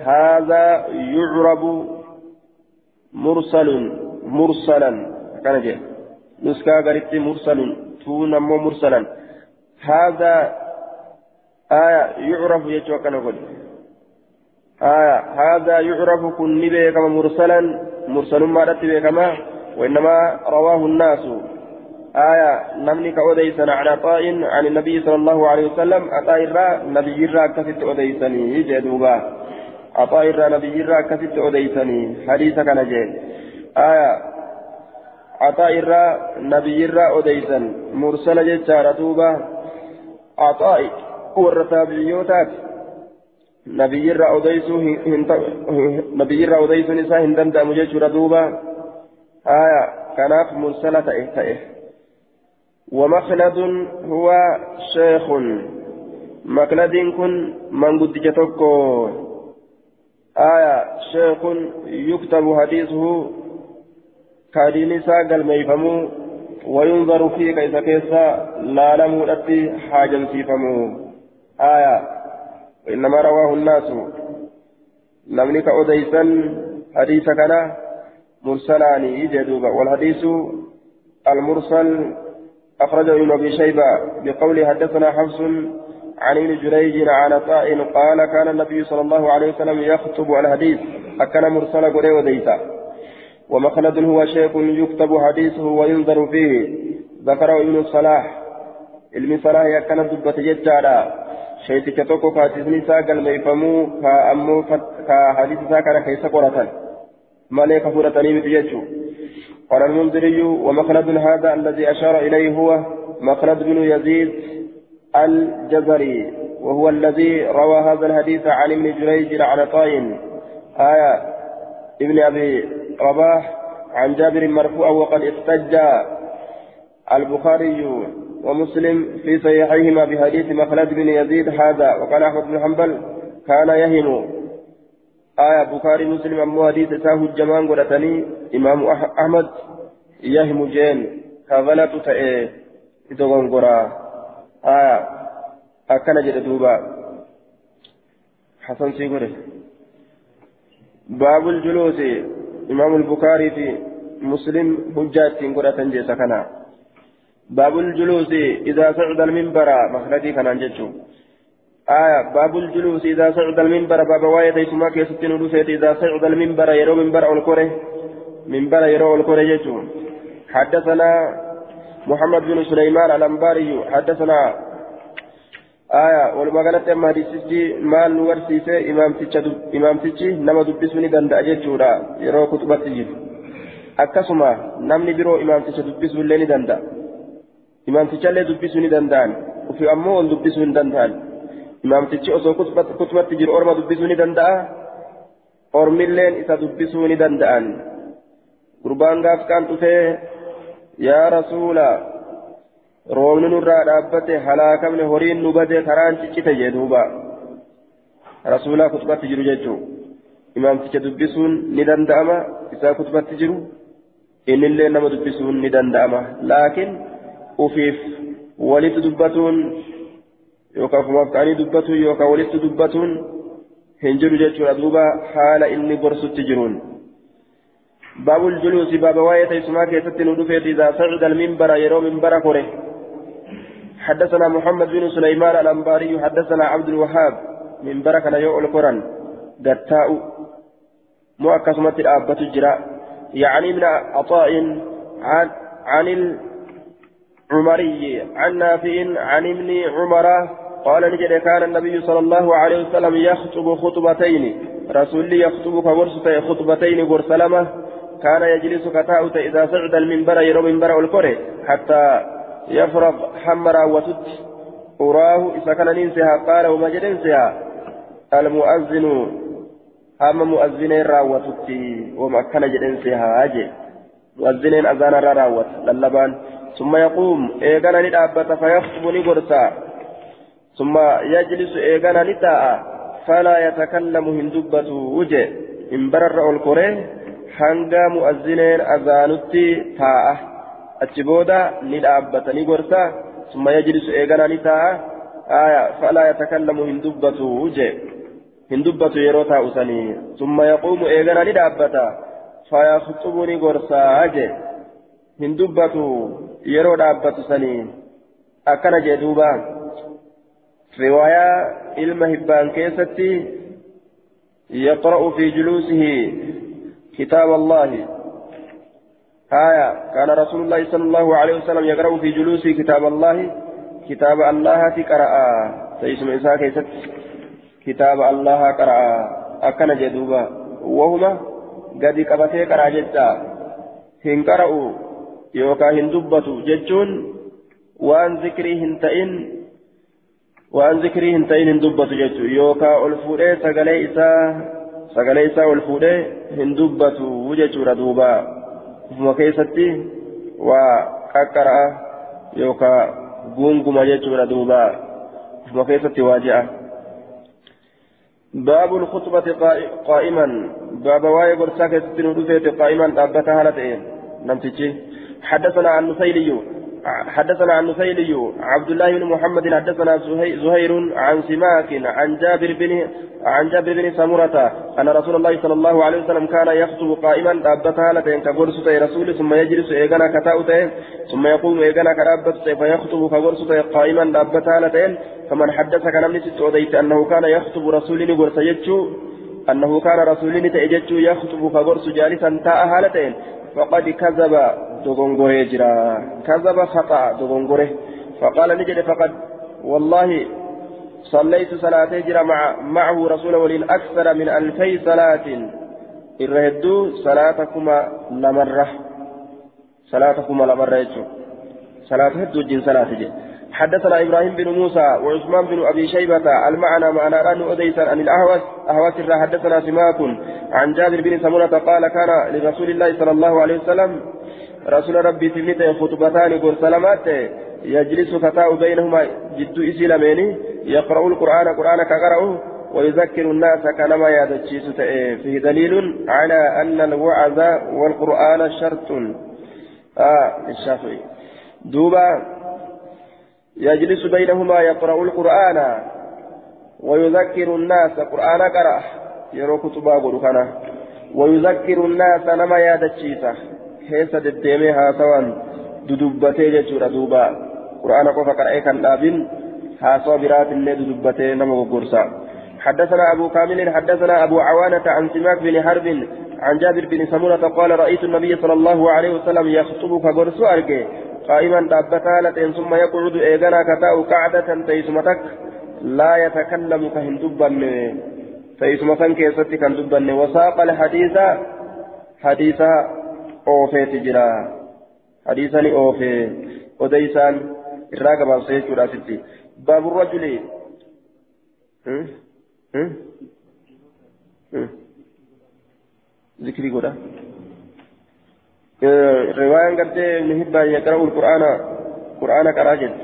هذا يعرب مرسل مرسلا كان جاء نسكا قريت مرسل تون مرسلا هذا آية يعرف يجوا كان قل آية هذا يعرف كن بكما مرسلا مرسل ما رتب كما وإنما رواه الناس. آية نمني كأوديسنا عن عطاء عن النبي صلى الله عليه وسلم. عطاء الرا نبي الرا كفت أوديسني جدوبا عطاء الرا نبي الرا كفت أوديسني. حديث كان جيد آية عطاء الرا نبي الرا أوديسن. مرسل جدار دوبا. عطاء warra taabiyootaati nabiyyirraa odeyssuun isaa hin danda'amu jechuudha duuba. Haya كناف مرسلة إيه ومخلد هو شيخ مخلد كن من قد جتوكو آية شيخ يكتب حديثه كادين ساقل ميفمو وينظر فيه كيف كيف لا لم حاجا سيفمو آية وإنما رواه الناس. نملك أديسا حديث كان مرسلان يجدوبا والحديث المرسل أخرجه ابن أبي شيبة بقول حدثنا حفص عن ابن جريج عن عطاء قال كان النبي صلى الله عليه وسلم يخطب الحديث أكن مرسل قري وديسا ومخلد هو شيخ يكتب حديثه وينظر فيه. ذكره ابن الصلاح علم صلاح يكن دبة ججارا شيتك توكو كاتسني ساقل ميفمو كا أمو كا حديث ساكنا كيس قرة مالك فرتني بتججو قال المنذري ومخلد هذا الذي أشار إليه هو مخلد بن يزيد الجزري وهو الذي روى هذا الحديث عن ابن جريج عن طاين آية ابن أبي رباح عن جابر مرفوع وقد احتج البخاري ومسلم في صحيحيهما بحديث مخلد بن يزيد هذا وقال أحمد بن حنبل كان يهم آية بخاري مسلم أمو حديث ساه الجمان قلتني إمام أحمد يهم جين كغلط تأي إذن قرى آية أكن جد دوبا. حسن سيقول باب الجلوس إمام البخاري في مسلم حجات قرأة جيسا كنا. باب الجلوس إذا صعد المنبر مخلدي كان أنجتشو آية باب الجلوس إذا صعد المنبر باب واية تيسما كيستين ودوسيت إذا صعد المنبر يرو منبر الكره منبر يرو الكره يجو حدثنا محمد بن سليمان الأنباري حدثنا آية قالت أما حديثي مال ورسيسة إمام تيتشا إمام تيتشي نما دبسوني دندا جيتشورا يرو كتبة akkasuma namni biroo imaamticha dubbisuu illee ni danda'a imaamtichallee dubbisuu ni danda'an ufi ammoo ol dubbisuu hin danda'an imaamtichi osoo kutubatti jiru orma dubbisuu ni danda'a ormilleen isa dubbisuu ni danda'an gurbaan gaaf kaan dhufee yaa rasuula roobni nurraa dhaabbate halaakamne horiin nu bade karaan ciccite jee duuba rasuulaa kutubatti jiru jechuu imaamticha dubbisuun ni danda'ama isaa kutubatti jiru innillee nama dubbisuun ni danda'ama laakiin walitti dubbatuun yookaan ofumaaf ka'anii dubbatuun yookaan walitti dubbatuun hin jiru jechuudha. Duuba haala inni gorsutti jiruun. باب الجلوس باب واية تيسما كيست ندفت إذا صعد المنبر يرو منبر كره حدثنا محمد بن سليمان الأنباري حدثنا عبد الوهاب منبر كان يوم القرآن قتاء مؤكسمة الآبة الجراء يعني من عطاء عن عن عمري عن نافع عن ابن عمر قال نجد كان النبي صلى الله عليه وسلم يخطب خطبتين رسول يخطب كورسة خطبتين برسلمة كان يجلس كتاؤت إذا صعد المنبر يرى منبر الكره حتى يفرغ حمرا وتد أراه إذا كان ننسها قال وما جدنسها المؤذن أما مؤذنين راوتتي وما كان جدنسها أجي. مؤذنين أذان راوت للبان ثم يقوم إيغانا ندابة فيخطب نقرسا ثم يجلس إيغانا نتاء فلا يتكلم هندبة وجه إن برر الكوري hanga mu'azzineen azaanutti taa'a achi booda ni dhaabbata ni gorsa summa yajlisu eegana ni taa'a aya falaa yatakallamu hin dubbatu je hin dubbatu je hin dubbatu yeroo dhaabbatu sanii akkana jee duuba riwaayaa ilma hibbaan keessatti يقرأ في جلوسه كتاب الله آية كان رسول الله صلى الله عليه وسلم يقرأ في جلوسه كتاب الله كتاب الله تقرأ سيسمع إساء كتاب الله قرأ أكن جدوبا وهما قد قبتي قرأ جدا هن قرأوا يوكا هن دبتوا ججون وأن ذكري هن تئن وأن ذكري هن تئن هن دبتوا ججو يوكا ألفوري سقلي إساء sagalee isaa ol fuudhee hin dubbatu jechuudha duuba ufuma keessatti waa qaqqara'a yookaan gunguma jechuudha duuba ufuma keessatti waa je'a. باب الخطبة قائما. باب واي برساك ستنودفت قائما أبتها لتئين نمتجي. حدثنا عن نسيلي حدثنا عن نسيلي عبد الله بن محمد حدثنا زهير عن سماك عن جابر بن عن جابر بن سمرة أن رسول الله صلى الله عليه وسلم كان يخطب قائما دابتها لتين كغرس رسول ثم يجلس إيغانا كتاؤتين ثم يقوم إيغانا كرابت فيخطب كغرس قائما دابتها لتين فمن حدثك نمني ستوديت أنه كان يخطب رسول غرس يجو أنه كان رسول تأجج يخطب كغرس جالسا تاء هالتين فقد كذب دغنغوري جرا. كذب خطأ دغنغوري. فقال نجد فقد والله صليت صلاتي جرا مع معه رسول ولين أكثر من ألفي صلاة. الرهدو صلاتكما لمرة. صلاتكما لمرة صلاة هدو جن صلاة جن حدثنا إبراهيم بن موسى وعثمان بن أبي شيبة المعنى معنى أن أديسا عن الأهوس أهوس حدثنا سماك عن جابر بن سمرة قال كان لرسول الله صلى الله عليه وسلم رسول ربي سميته خطبتان قل سلامات يجلس فتاة بينهما جد إسلامين يقرأ القرآن قرآن كقرأه ويذكر الناس كنما يدتشيس فيه دليل على أن الوعظ والقرآن شرط. آه الشافعي دوبا يجلس بينهما يقرأ القرآن ويذكر الناس قرآن قرأ. يرو كتبا قرآن ويذكر الناس نما يدتشيسه keessa deddeemee haasawaan dudubbatee jechuudha duuba qura'aana qofa qara'ee kan dhaabin haasawa biraatillee dudubbatee nama goggorsa حدثنا أبو كامل حدثنا أبو عوانة عن سماك بن حرب عن جابر بن سمرة قال رأيت النبي صلى الله عليه وسلم يخطب كغرس أرجي قائما دابتالة ثم يقعد إيغانا كتاء قعدة تيسمتك لا يتكلم كهندبا تيسمتك كيستي كهندبا وساق الحديث حديث oofeeti jira hadiisani oofee odeysaan irraa gabaabsa jechuudha asitti baabu rajuli zikrii godha riwaayaan gartee ibnu hibbaan yaqra'u qur'aana qur'aana qaraa jedhu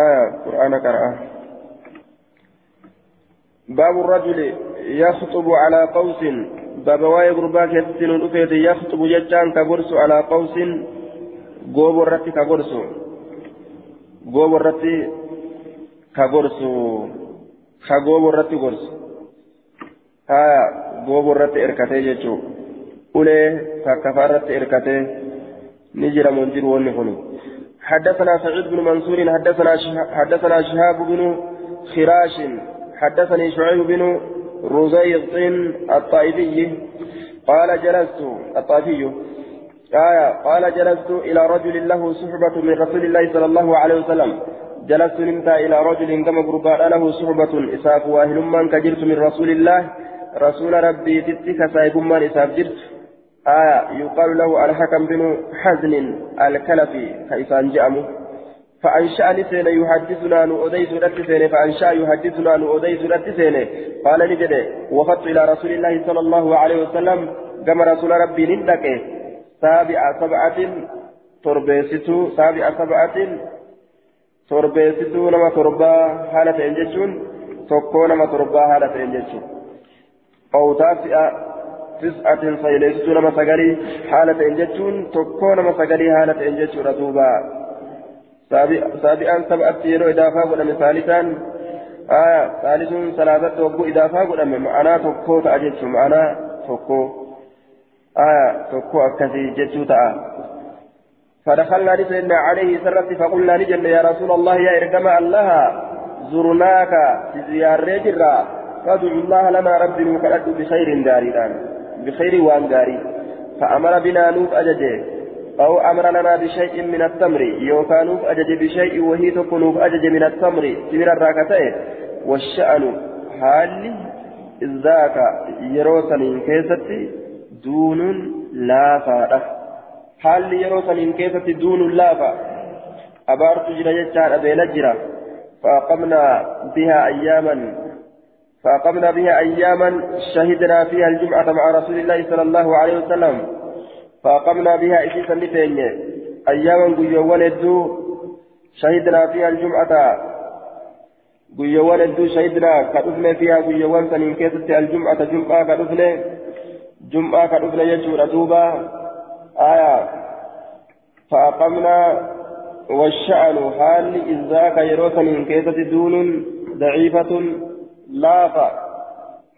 aya qur'aana qaraa باب الرجل يخطب على قوس. باب واي غربا كيتين رفيت يخطب ججان كغرس على قوس. غوب الرتي كغرس. غوب الرتي كغرس. كغوب الرتي غرس ها غوب الرتي اركتي جچو أولي ككفارة اركتي نجر منجر ونخنو حدثنا سعيد بن منصور حدثنا حدثنا شهاب بن خراش حدثني شعيب بن رزيق الطائفي قال جلست الطائفي آية قال جلست إلى رجل له صحبة من رسول الله صلى الله عليه وسلم جلست نمت إلى رجل كما قربان له صحبة إساف واهل من كجرت من رسول الله رسول ربي تتك سايب من إساف جرت آية يقال له الحكم بن حزن الكلفي كيسان جأمه. فأنشأ نسين يحدثنا نؤديس رتسين فأنشأ يحدثنا نؤديس رتسين قال نجد وفدت إلى رسول الله صلى الله عليه وسلم كما رسول ربي نندك. سابع سبعة تربيستو سابع سبعة تربيستو نما تربا حالة إنجتشون tokkoo nama torbaa haala ta'een. Tis'atin sayleessituu nama sagalii haala ta'een jechuun tokkoo nama sagalii haala ta'een jechuudha duuba. سابعا سبعة يرو إضافة قدام ثالثا. آية ثالث ثلاثة وقو إضافة قدام معنا تكو تأجج معنا تكو. آية تكو أكثي جتو تأ. فدخلنا نسينا عليه سرت فقلنا نجل يا رسول الله يا إرقم الله زرناك في زيارة جرا فادعو الله لنا ربي وكأت بخير داري بخير وان داري. فأمر بنا نوت أججه. أو أمر لنا بشيء من التمر. يوكانوف أجج بشيء وهي تكونوف أجج من التمر. تمر الراكتين والشأن. حالي ذاك يروسن كيستي دون لا فارة حالي يروسن كيستي دون لا فارة أبارت جرى جتان أبين جرى فأقمنا بها أياما. فأقمنا بها أياما شهدنا فيها الجمعة مع رسول الله صلى الله عليه وسلم. فأقمنا بها إسيسا لتيني أياما قيوان الدو شهدنا فيها الجمعة. قيوان الدو شهدنا كدفنا فيها قيوان سنين كيست الجمعة. جمعة كدفنا جمعة كدفنا يجور دوبا. آية. فأقمنا والشأن حال إذاك يروسن كيست دون ضعيفة. لافا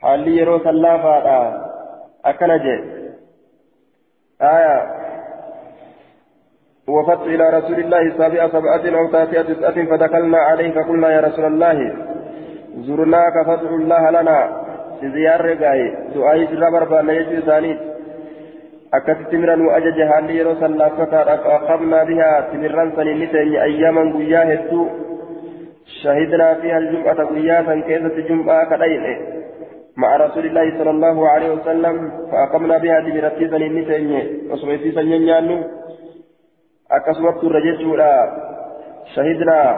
حال يروسن لافا أكنجي آية وفدت إلى رسول الله سابع سبعة أو تاسعة تسعة فدخلنا عليه فقلنا يا رسول الله زرناك فادع الله لنا زيار رقاي دعاء جرى بربان يجي ثاني أكت تمرا وأجج هالي يروسا لافتا أقمنا بها تمرا سنين أياما قيا هدو شهدنا فيها الجمعة قياسا كيسة جمعة كدين مع رسول الله صلى الله عليه وسلم فأقمنا بها تمرا سنين سنين irra jechuudha shahidnaa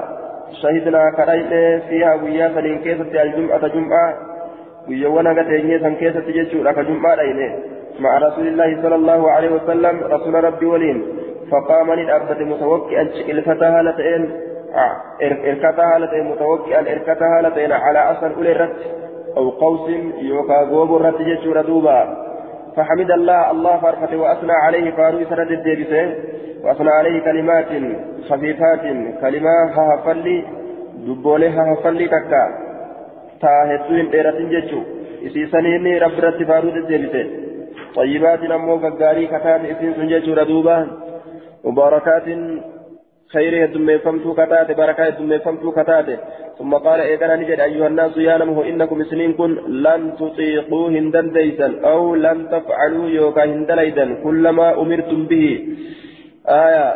shahidnaa kadhayne fiihaa guyyaa saniin keessatti aljum'ata jum'aa guyyoowwan hanga teenyee san keessatti jechuudha ka jum'aa dhayne مع رسول الله صلى الله عليه وسلم رسول ربي ولين فقام للأبد متوكئا إلفتها لتين إركتها لتين متوكئا إركتها لتين على أصل أولي الرت أو قوس يوكا غوب الرت جيشور دوبا فحمد الله الله فرحته وأثنى عليه فاروي سرد الديبسين وأثنى عليه كلمات خفيفات كلمة هافلي دبولي هافلي تكا تاهتوين ديرتين جيشو إسيسانيني رب رت فاروي الديبسين طيبات أمو غاري كتات إسين سنجيشو ردوبا مباركات خير يدمي فمتو كتات بركة يدمي فمتو كتات ثم قال إيقنا نجد أيها الناس يا نمه إنكم سنين كن لن تطيقوا هندا ديسا أو لن تفعلوا يوكا هندا ليدا كلما أمرتم به. آية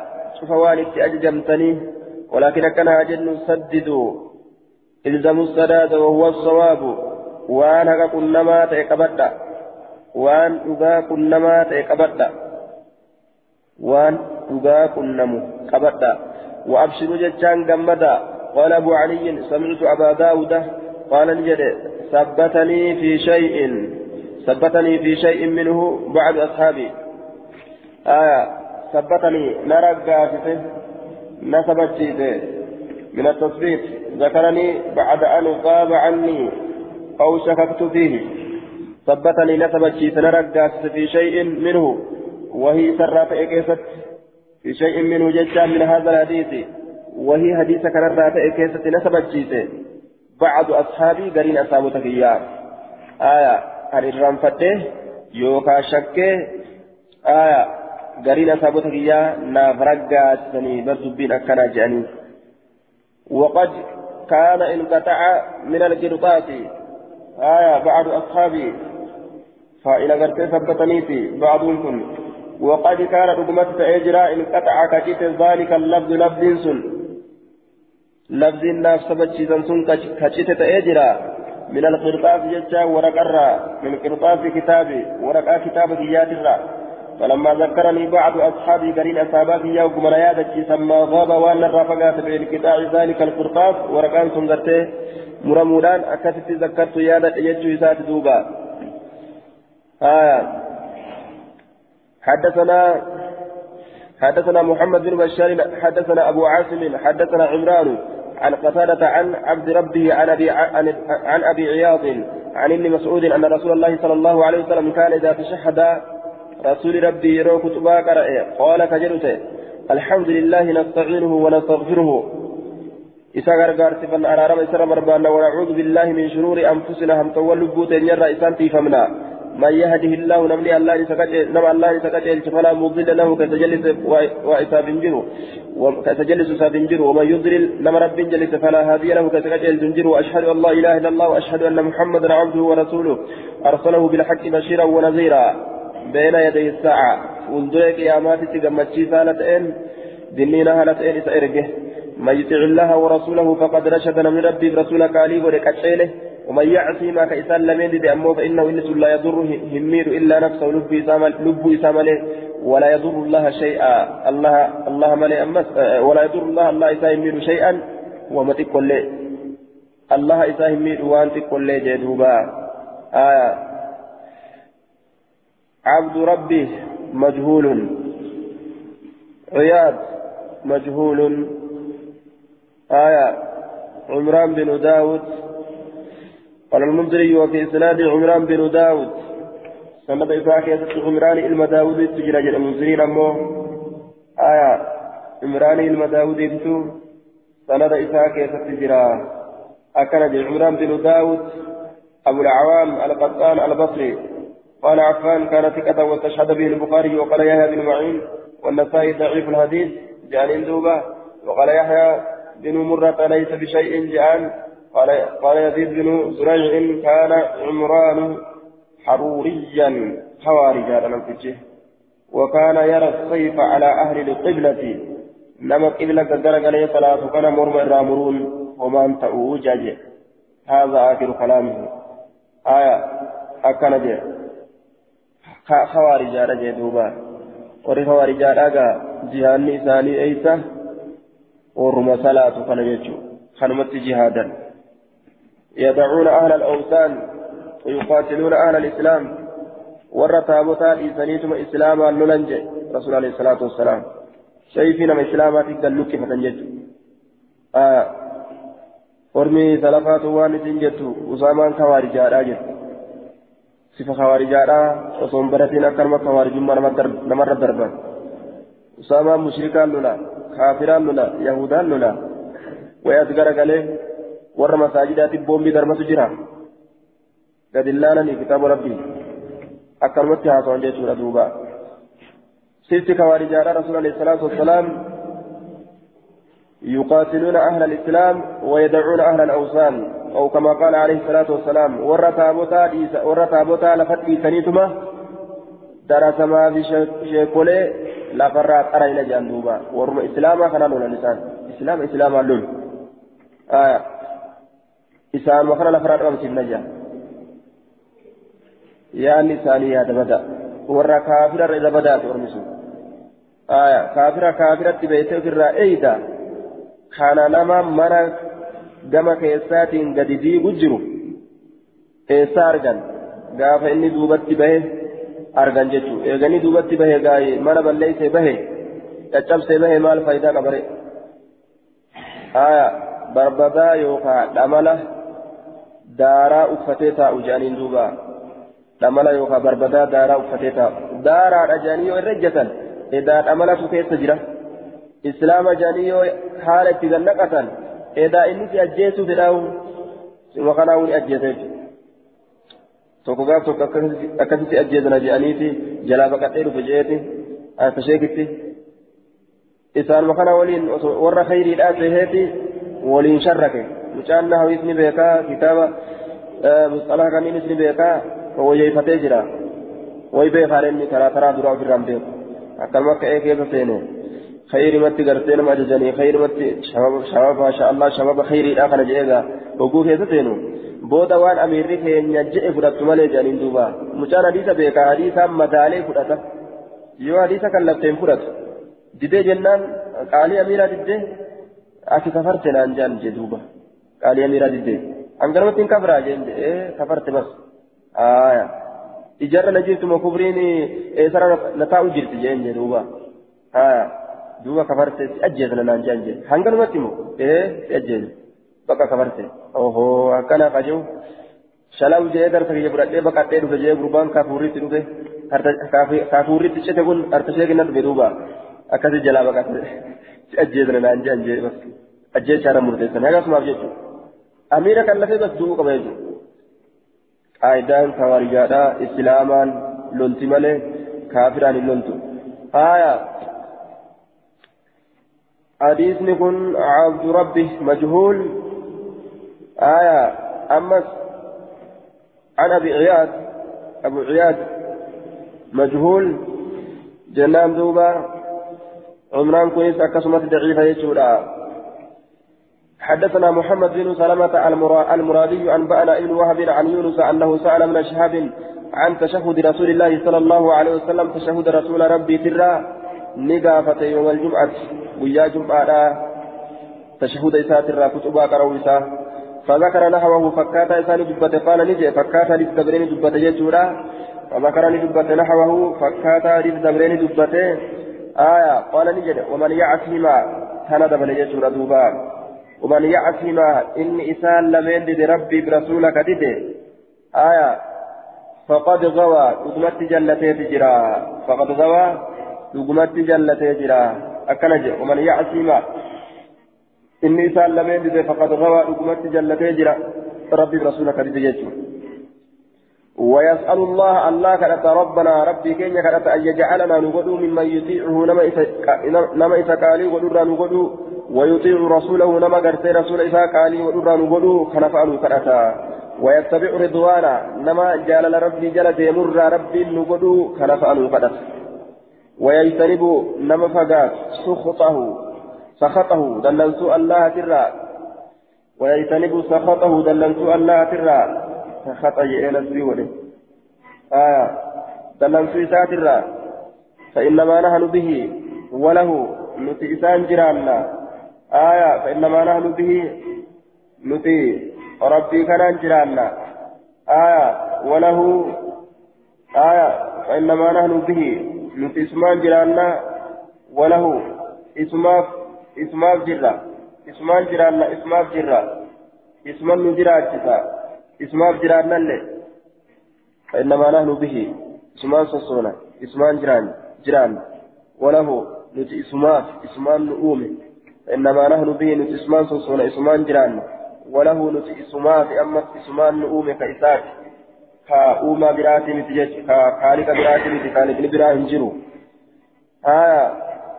فوانت أججمتني. ولكن كان أجل سددوا إلزموا السداد وهو الصواب. وأنا كنما تيقبدا وأن أغا كنما تيقبدا وأن أغا كنمو قبدا وأبشروا جتان جمدا قال أبو علي سمعت أبا داود قال نجد ثبتني في شيء ثبتني في شيء منه بعد أصحابي آية ثبتني نرقى نسبت من التصبيت ذكرني بعد أن غاب عني أو شككت فيه ثبتني نسبت نرقى في شيء منه وهي سرات إكيست في شيء منه جدا من هذا الحديث. وهي حديث كان الرات إكيست نسبت جيسه بعض أصحابي قرين أصابتك إياه آية هل الرنفته يوكا شكه. آية قرين أصابتك إياه نافرقا سني بردبين أكنا جاني. وقد كان انقطع من القرطات آية بعض أصحابي. فإلى قرت ثبتني في بعضهم. كن وقد كان رقمت تأجرا انقطع كجيت ذلك اللفظ لفظ سن. لفظ الناس سبتشيزا سن كجيت تأجرا. من القرطاس جتا ورقرا. من قرطاس كتابي ورقا كتاب ديات الرا فلما ذكرني بعض أصحابي قرين أصابات يوم يادك سما غاب وأن الرافقات بانقطاع ذلك القرطاس ورقان سنغرته مرمودان أكثت ذكرت يادة يجو إسات دوبا. آه. حدثنا حدثنا محمد بن بشار حدثنا أبو عاصم حدثنا عمران عن قتادة عن عبد ربه عن أبي عن, أبي عياض عن ابن مسعود أن رسول الله صلى الله عليه وسلم كان إذا تشهد رسول ربي يرو كتبا قال كجلته الحمد لله نستعينه ونستغفره. إسا غرغار سفن أرارم إسر مربانا ونعوذ بالله من شرور أنفسنا هم تولوا بوتين يرى إسان تيفمنا. من يهده الله نملي الله نسكت نم الله نسكت فلا مضل له كتجلس وإساب جرو وكتجلس ساب جرو ومن يضلل نم رب جلس فلا هادي له كتجلس جرو وأشهد أن لا إله إلا الله وأشهد أن محمدا عبده ورسوله. أرسله بالحق بشيرا ونذيرا. بين يدي الساعة. وانظر قيامات تجمتشي سالتين دنينا هالتين إسائرجه من يطع الله ورسوله فقد رشد من ربي برسولك عليه ولكتشيله ومن يعصي ما كإسان لم يلد أمه فإنه إنس لا يضر همير إلا نفسه لب إسامل لب ولا يضر الله شيئا. الله الله ملي أمس ولا يضر الله الله إسامل شيئا وما تقول الله إساهم ميد وانت قل لي جدوبا آية. عبد ربه مجهول. عياد مجهول. آية. عمران بن داود قال المنذري وفي إسناد عمران بن داود. سند إسحاق يسد عمران إلما داود تجرى جل المنذرين أمو آية عمران إلما داود يبتو سند إسحاق يسد تجرى. أكن عمران بن داود. أبو العوام القطان البصري. قال عفان كان ثقة واستشهد به البخاري وقال يحيى بن معين. والنسائي ضعيف الحديث. جان دوبة وقال يحيى بن مرة ليس بشيء جان قال قال يزيد بن زريع كان عمران حروريا خوارجا وكان يرى السيف على أهل القبلة. نما قبلة قدر عليه صلاة كان مرمى الرامرون وما أنت أوجج هذا آخر كلامه. آية أكن خوارجا رجع دوبا. warri hawarijaadhaagaa jihaanni isaanii eeysa warruma salaatu kana jechuu kanumatti jihaadan يدعون أهل الأوثان ويقاتلون أهل الإسلام. ورى تابوتا إيسانيتم إسلاما لولنج رسول عليه الصلاة والسلام. شايفين من إسلامات قلوك فتنجد آه ورمي سلفات وان سنجد وسامان خوارجا راجل kawaarijaadha osoo hin baratiin akka nama kawaarijummaa namarra darban usaamaan mushrikaan lola kaafiraan lola yahudaan lola wayas garagalee warra masaajidaatiif boombii darbatu jira. Gad illaalanii kitaaba rabbii akkanumatti haasawan jechuudha duuba. Sifti kawaarijaadha rasuul alayhi salaatu wassalaam يقاتلون أهل الإسلام ويدعون أهل الأوثان أو كما قال عليه الصلاة والسلام ورى تابوتا ورى تابوتا لفتي سنيتما درس ما في شيكولي لفرات أرى إلى جندوبا ورم إسلاما كان لون الإنسان إسلام إسلام لون آية إسلام وكان لفرات أمس النجا يعني ثاني هذا بدأ ورى كافر إذا بدأت ورمسو آية كافر كافرة بيته في nama mana gama keessaatiin gadi diigu jiru eessa argan gaafa inni duubatti bahe argan jechuudha eeganii duubatti bahe gaa'ee mana balleessee bahe caccabsee bahe maal faayidaa qabare haya barbadaa yookaan dhamala daaraa uffatee taa'u jaaniin duuba dhamala yookaan barbadaa daaraa uffatee taa'u daaraadha jaanii yoo irra ejjatan edaa dhamalatu keessa jira. islaama jaanii yoo haala itti gannaqatan edaa inni si ajjeesuu fedhaawu sima kanaawu ni ajjeeseef tokko gaaf tokko akkasitti ajjeesana jedhaniiti jalaa baqadhee dhufe jeeti tasheekitti isaanuma kana waliin warra khayriidhaa seheeti waliin sharrake mucaan nahawiis ni beekaa kitaaba musxalaha kanniinis ni beekaa wayyeeffatee jira. Way beekaan inni karaa taraa duraa ofirraan beeku. Akkanuma akka ee keessa seene خير مت غرتين ما جزاني خير مت شباب شباب ما شاء الله شباب خير إذا كان جيغا بقول كيف تينو بودا وان أمير كين يجئ فرات مالي جانين دوبا مجانا حديثا بيكا حديثا مدالي فرات يو حديثا كان لفتين فرات ديدي جنان قالي أميرا ديدي أكي كفرت نان جان جدوبا قالي أميرا ديدي أنقر متين كفرا جين إيه كفرت بس آية إجارة نجيت مكبريني إيه سرى نتاو جرت جين جدوبا آية duuba kafarte si ajjeesna naan jaan jedhe hanganumatti immoo ee si ajjeesna bakka kafarte ohoo akkana qajewu shalaw jee darsa kiyya fudhadhee baqadhee dhufe jee gurbaan kaafuurritti dhufe kaafuurritti cite kun artashee kenna dhufe duuba akkasi jalaa baqate si ajjeesna naan jaan jee bas ajjeechaadha murteessan akkasumaaf jechuudha lafee bas du'uu qaba jechuudha qaayidaan kawaarijaadhaa islaamaan lolti malee kaafiraan hin loltu haayaa حديثني كن عبد ربه مجهول آية أمس عن أبي عياد أبو عياد مجهول جنان دوبا عمران كويس أكسمت ضعيفة يجورا حدثنا محمد بن سلمة المرادي أنبأنا ابن وهب عن يونس أنه سأل من شهاب عن تشهد رسول الله صلى الله عليه وسلم تشهد رسول ربي ترى نقافة يوم الجمعة guyyaa jum'aadhaa tashahuda isaatirraa kutubaa qara'uu isaa فذكر نحوه فكاتا إسان دبته قال نجي فكاتا للدبرين دبته يجورا فذكر لدبته نحوه فكاتا للدبرين دبته آية قال نجي ومن يعصهما تندب ليجورا دوبا. ومن يعصهما إن إسان لمن دد ربي برسولك دد آية. فقد غوى دقمت جلتي تجرا فقد غوى دقمت جلتي تجرا أكنج ومن يعصهما إني إسان لمن دي فقد غوى أقمت جلتي جرا. ربي رسولك رجيته ويسأل الله الله كرت ربنا ربي كين كرت أن يجعلنا نقدو ممن يطيعه. نما إسا قالي ودر نقدو ويطيع رسوله نما قرتي رسول إسا قالي ودر نقدو كنفعل كرتا ويتبع رضوانا نما جال ربي جل ديمر ربي نقدو كنفعل كرتا ويجتنب نما فقات سخطه سخطه دلنسو الله ترى. ويجتنب سخطه دلنسو الله ترى. سخط يئن الزيول آية دلنسو ساترى فإنما نحن به وله نتي إسان جرانا آية فإنما نحن به نتي ربي كان جرانا آية وله. آية فإنما نحن به نتي اسمان جرانا وله. اسماف اسماف جرا اسمان جرانا اسماف جرا اسمان نجرا اجتا اسماف جرانا اللي فإنما نحن به اسمان سصونا اسمان جران جران وله. نتي اسماف اسمان نؤومي فإنما نحن به نتي اسمان سصونا إسمان جران وله نتي اسماف أما إسمان نؤومي كإساك كأوما براتي نتي كخالق براتي نتي خالق براتي نجرو آه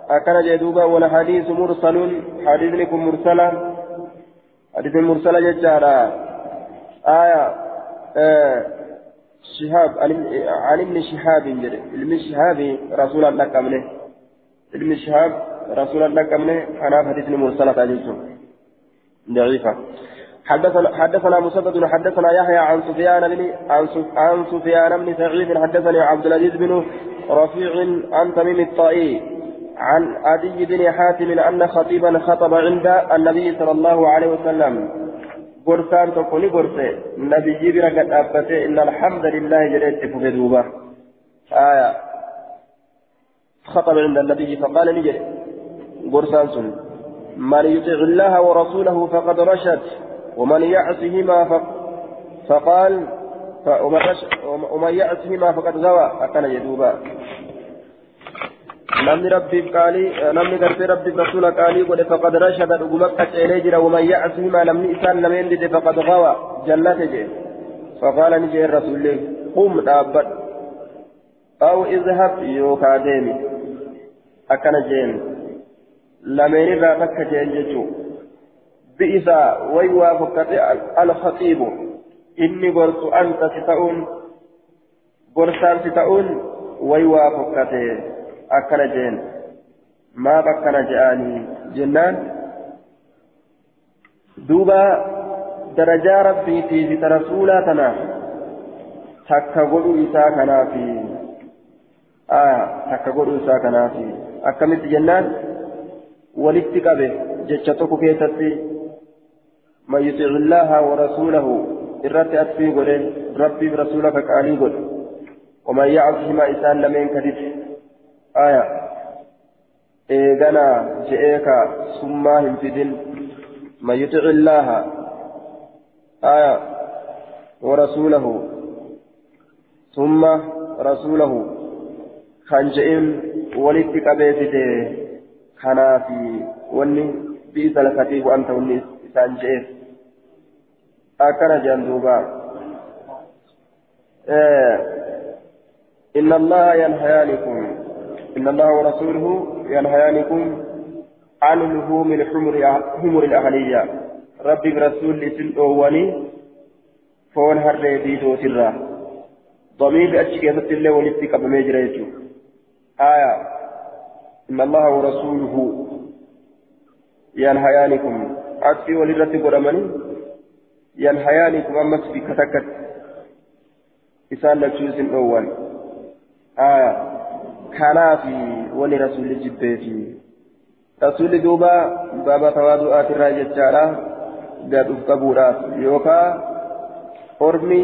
أكن جدوبا والحديث مرسل حديث لكم مرسلا حديث مرسلا ججارا. آية آه شهاب عن ابن شهاب علم شهاب رسول الله كمله علم شهاب رسول الله كمله أنا حديث مرسلا تجلسون ضعيفة. حدثنا حدثنا مسدد حدثنا يحيى عن سفيان بن عن سفيان بن سعيد حدثني عبد العزيز بن رفيع عن تميم الطائي عن عدي بن حاتم أن خطيبا خطب عند النبي صلى الله عليه وسلم. قرسان تقولي قرسي. النبي جبر قد أبته إن الحمد لله جريت ففدوبة آية. خطب عند النبي فقال نجري قرسان سن من يطع الله ورسوله فقد رشد ومن يعصهما فقال ومن يعصهما فقد غوى أكن يدوبا namni gartee rabbiif rasuula qaalii godhe faqad rashada dhuguma qaceelee jira waman yacsihimaa namni isaan lameen dide faqad gawa jannate jee faqaala ni jeen rasuullee qum dhaabbadhu aw izhab yookaa deemi akkana jeen lameenirraa takka jeen jechuu bi'isa way waa fokkate alkhaxiibu inni gorsu anta si ta'uun gorsaan si ta'uun way waa fokkate akkana jeen maaf akkana je'anii jennaan duuba darajaa rabbiitii fi godhu isaa kanaafi akkamitti jennaan walitti qabe jecha tokko keessatti man yuxiicu illaaha warasuulahu irratti atfii godhe rabbiif rasuula ka qaalii godhe ومن يعصهما إسان لمن كذب آية إيغانا جئيكا سما هنفدين من يطع الله آية ورسوله ثم جئين ولدت قبيتته كان في وني بئس الكتيب أنت وني إسان جئين أكن جندوبا آه إن الله ينهيانكم إن الله ورسوله ينهيانكم عن لحوم الحمر حمر الأهلية ربي برسول لسن أواني فون هر ديدو ترى ضمير أشكي الله ولدتك بمجرى آية. إن الله ورسوله ينهيانكم. عطفي ولدتك ورمني ينهيانكم أمس بكتكت إسان لتشوز أول. آية. كنافي ولرسول جبيتي رسول دوبا بابا تواضعات الراجل جارا قد أفقبورات يوكا أرمي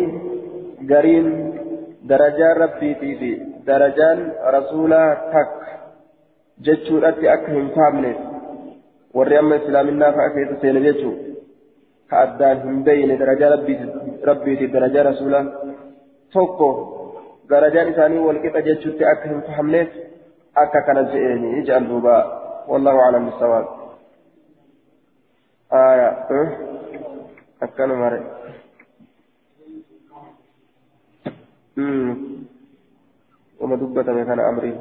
قرين درجة ربي في درجان رسولا تك جتشورات أكهم فامنه وريم إسلامنا فأكيد سين جتشو كأدان هم بين درجة ربي ربي في درجة رسولا توكو درجان إساني والكتا جتشوتي أكهم فهمنه أكا كان جئيني اجعل دوبا والله أعلم بالصواب آية أكن مرة وما دبت من كان أمري.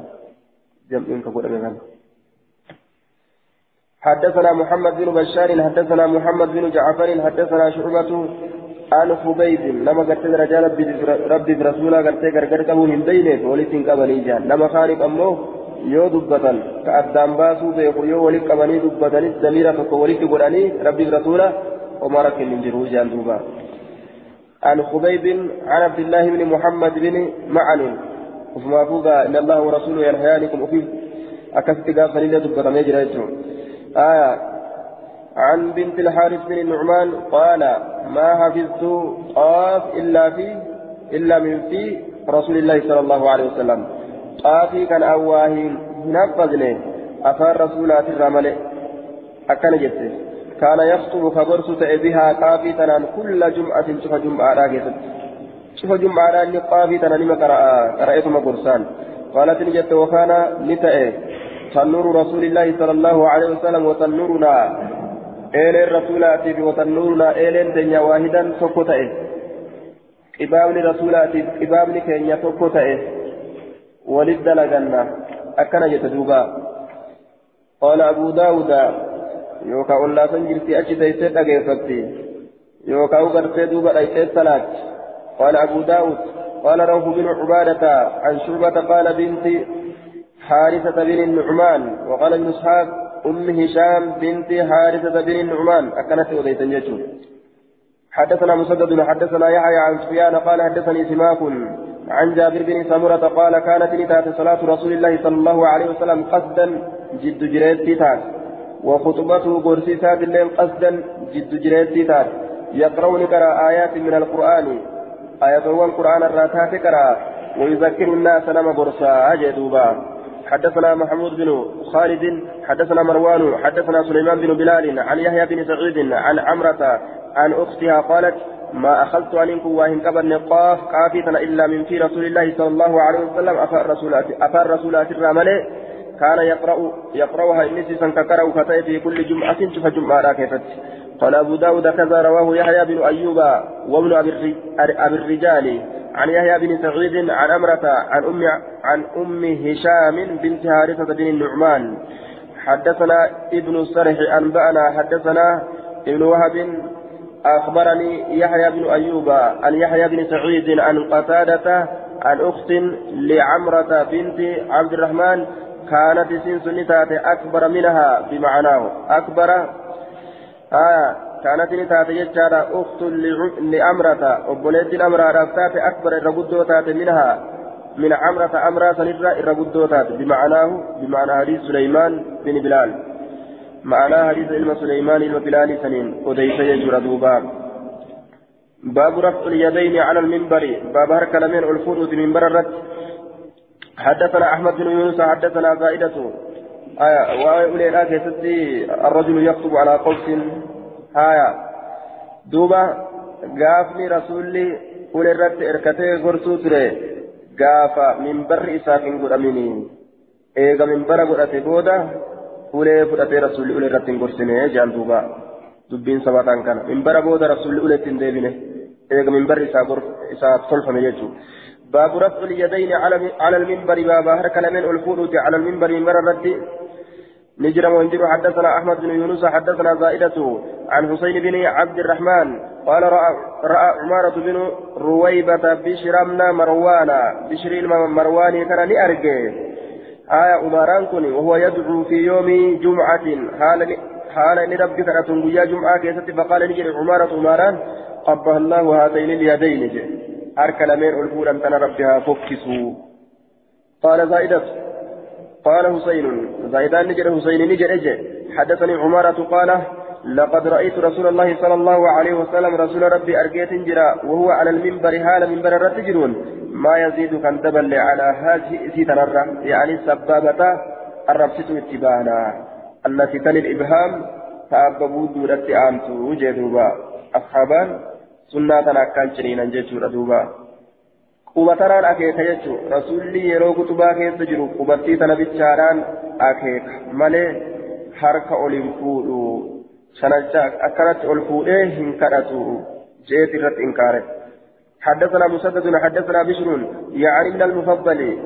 جمعين كقول من حدثنا محمد بن بشار حدثنا محمد بن جعفر حدثنا شعبة عن خبيب لما قلت رجال ربي برسولا قلت غرغر كمون هندين ولسن قبني جان لما خارق أمه yoo dubbatan ka addaan baasuu beeku yoo walitti qabanii dubbatanis damiira tokko walitti godhanii rabbiif rasuula وما ركن من جروج جندوبا عن خبيب عن عبد الله بن محمد بن معن. وفما فوقا إن الله ورسوله ينهيانكم وفي أكست قافل إلى دبة مجرى آية. عن بنت الحارث بن النعمان قال ما حفظت قاف إلا في إلا من في رسول الله صلى الله عليه وسلم. قافي كان أواهين. نفذني أفار رسولات الرمل أكن جدت كان يخطب كبرس بها قافي تنان كل جمعة شوف جمعة راجت شوف جمعة راجت قافي تنان ما قرأ قرأت مقرسان قالت نجت وكان نتأ. تنور رسول الله صلى الله عليه وسلم وتنورنا. إيلين رسولاتي وتنورنا. إيلين دنيا واحدا سكوتأ قبابني رسولاتي قبابني كينيا سكوتأ ولد لغنا أكن يتدوبا قال أبو داود. يوكا أولا سنجرتي أجي تيسيت أغيفتي يوكا أغرتي دوبا ليسيت صلاة قال أبو داود قال روح بن عبادة عن شعبة قال بنت حارثة بن النعمان وقال ابن إسحاق أم هشام بنت حارثة بن النعمان أكنت أوليتا يجو حدثنا مسدد حدثنا يحيى عن سفيان قال حدثني سماك عن جابر بن سمرة قال كانت نتات صلاة رسول الله صلى الله عليه وسلم قصدا جد جريت تات وخطبته قرسيسات الليل قصدا جد جريت تات يقرؤون كرا آيات من القرآن. آيات القرآن الراتات كرا ويذكر الناس نما قرصا أجدوبا حدثنا محمود بن خالد حدثنا مروان حدثنا سليمان بن بلال عن يحيى بن سعيد عن عمرة عن أختها قالت ما أخذت عنكم واهن كبر نقاف كافيتنا إلا من في رسول الله صلى الله عليه وسلم. أفر رسولات أفر رسولات الرمل كان يقرأ يقرأها إنسي سنككره فتاة في كل جمعة شوف جمعة راكفت قال أبو داود كذا رواه يحيى بن أيوب. وابن أبي الرجال عن يحيى بن سعيد عن أمرة عن أم عن أم هشام بنت هارثة بن النعمان. حدثنا ابن السرح أنبأنا حدثنا ابن وهب أخبرني يحيى بن أيوب عن يحيى بن سعيد عن قتادة عن أخت لعمرة بنت عبد الرحمن كانت سنس نتات أكبر منها بمعناه أكبر آه كانت نتات يجار أخت لعمرة وبنيت الأمرة رفتات أكبر الرقدو منها من عمرة أمرة سنرى الرقدو بمعناه بمعنى حديث سليمان بن بلال معنى حديث علم سليمان المبلاني سنين وديس يجر دوبا باب رفع اليدين على المنبر باب هرك لمن الفروض منبر الرد حدثنا احمد بن يونس حدثنا زائدة آية ستي الرجل يخطب على قوس آية دوبا غافني رسولي أولي الرد إركتي غرسو تري غافا منبر إساكين قد أميني إيغا منبر قد بودا ulee fudhatee rasuulli ulee irratti hin gorsine jaan duuba dubbiin sabataan kana minbara booda rasuulli uleetti hin deebine eega minbarri isaa tolfame jechuudha. باب رفع اليدين على المنبر باب هرك لمن الفروج على المنبر منبر الرد نجر وانجر حدثنا أحمد بن يونس حدثنا زائدة عن حسين بن عبد الرحمن. قال راى رأى عمارة بن رويبة بشرمنا مروانا بشر المرواني كان لأرجه. آية أماران كن وهو يدعو في يوم جمعة. حال حال إن ربك أتون ويا جمعة كيست. فقال نجري عمارة أماران قبه الله هاتين اليدين. أرك لمن ألفون أن ربها فكسوا. قال زائدة قال حسين زائدان نجري حسين نجري حدثني عمارة قال لقد رأيت رسول الله صلى الله عليه وسلم رسول ربي أرقيت جرا وهو على المنبر هال منبر الرتجرون ما يزيد كان دبل على هذه سيتنرى يعني سبابة الربسة اتبانا التي تلي الإبهام تأببوا دورة آمتو جدوبا أصحابان سنة أكان شرينا جيشورا دوبا qubataraan akeeka jechuun rasuulli yeroo kutubaa keessa jiru qubattii tana bichaadhaan akeeka malee harka oliin fuudhu shanacha akkanatti ol fuudhee hin kadhatu jeet irratti inkaare حدثنا مسدد حدثنا بشر يعني من المفضل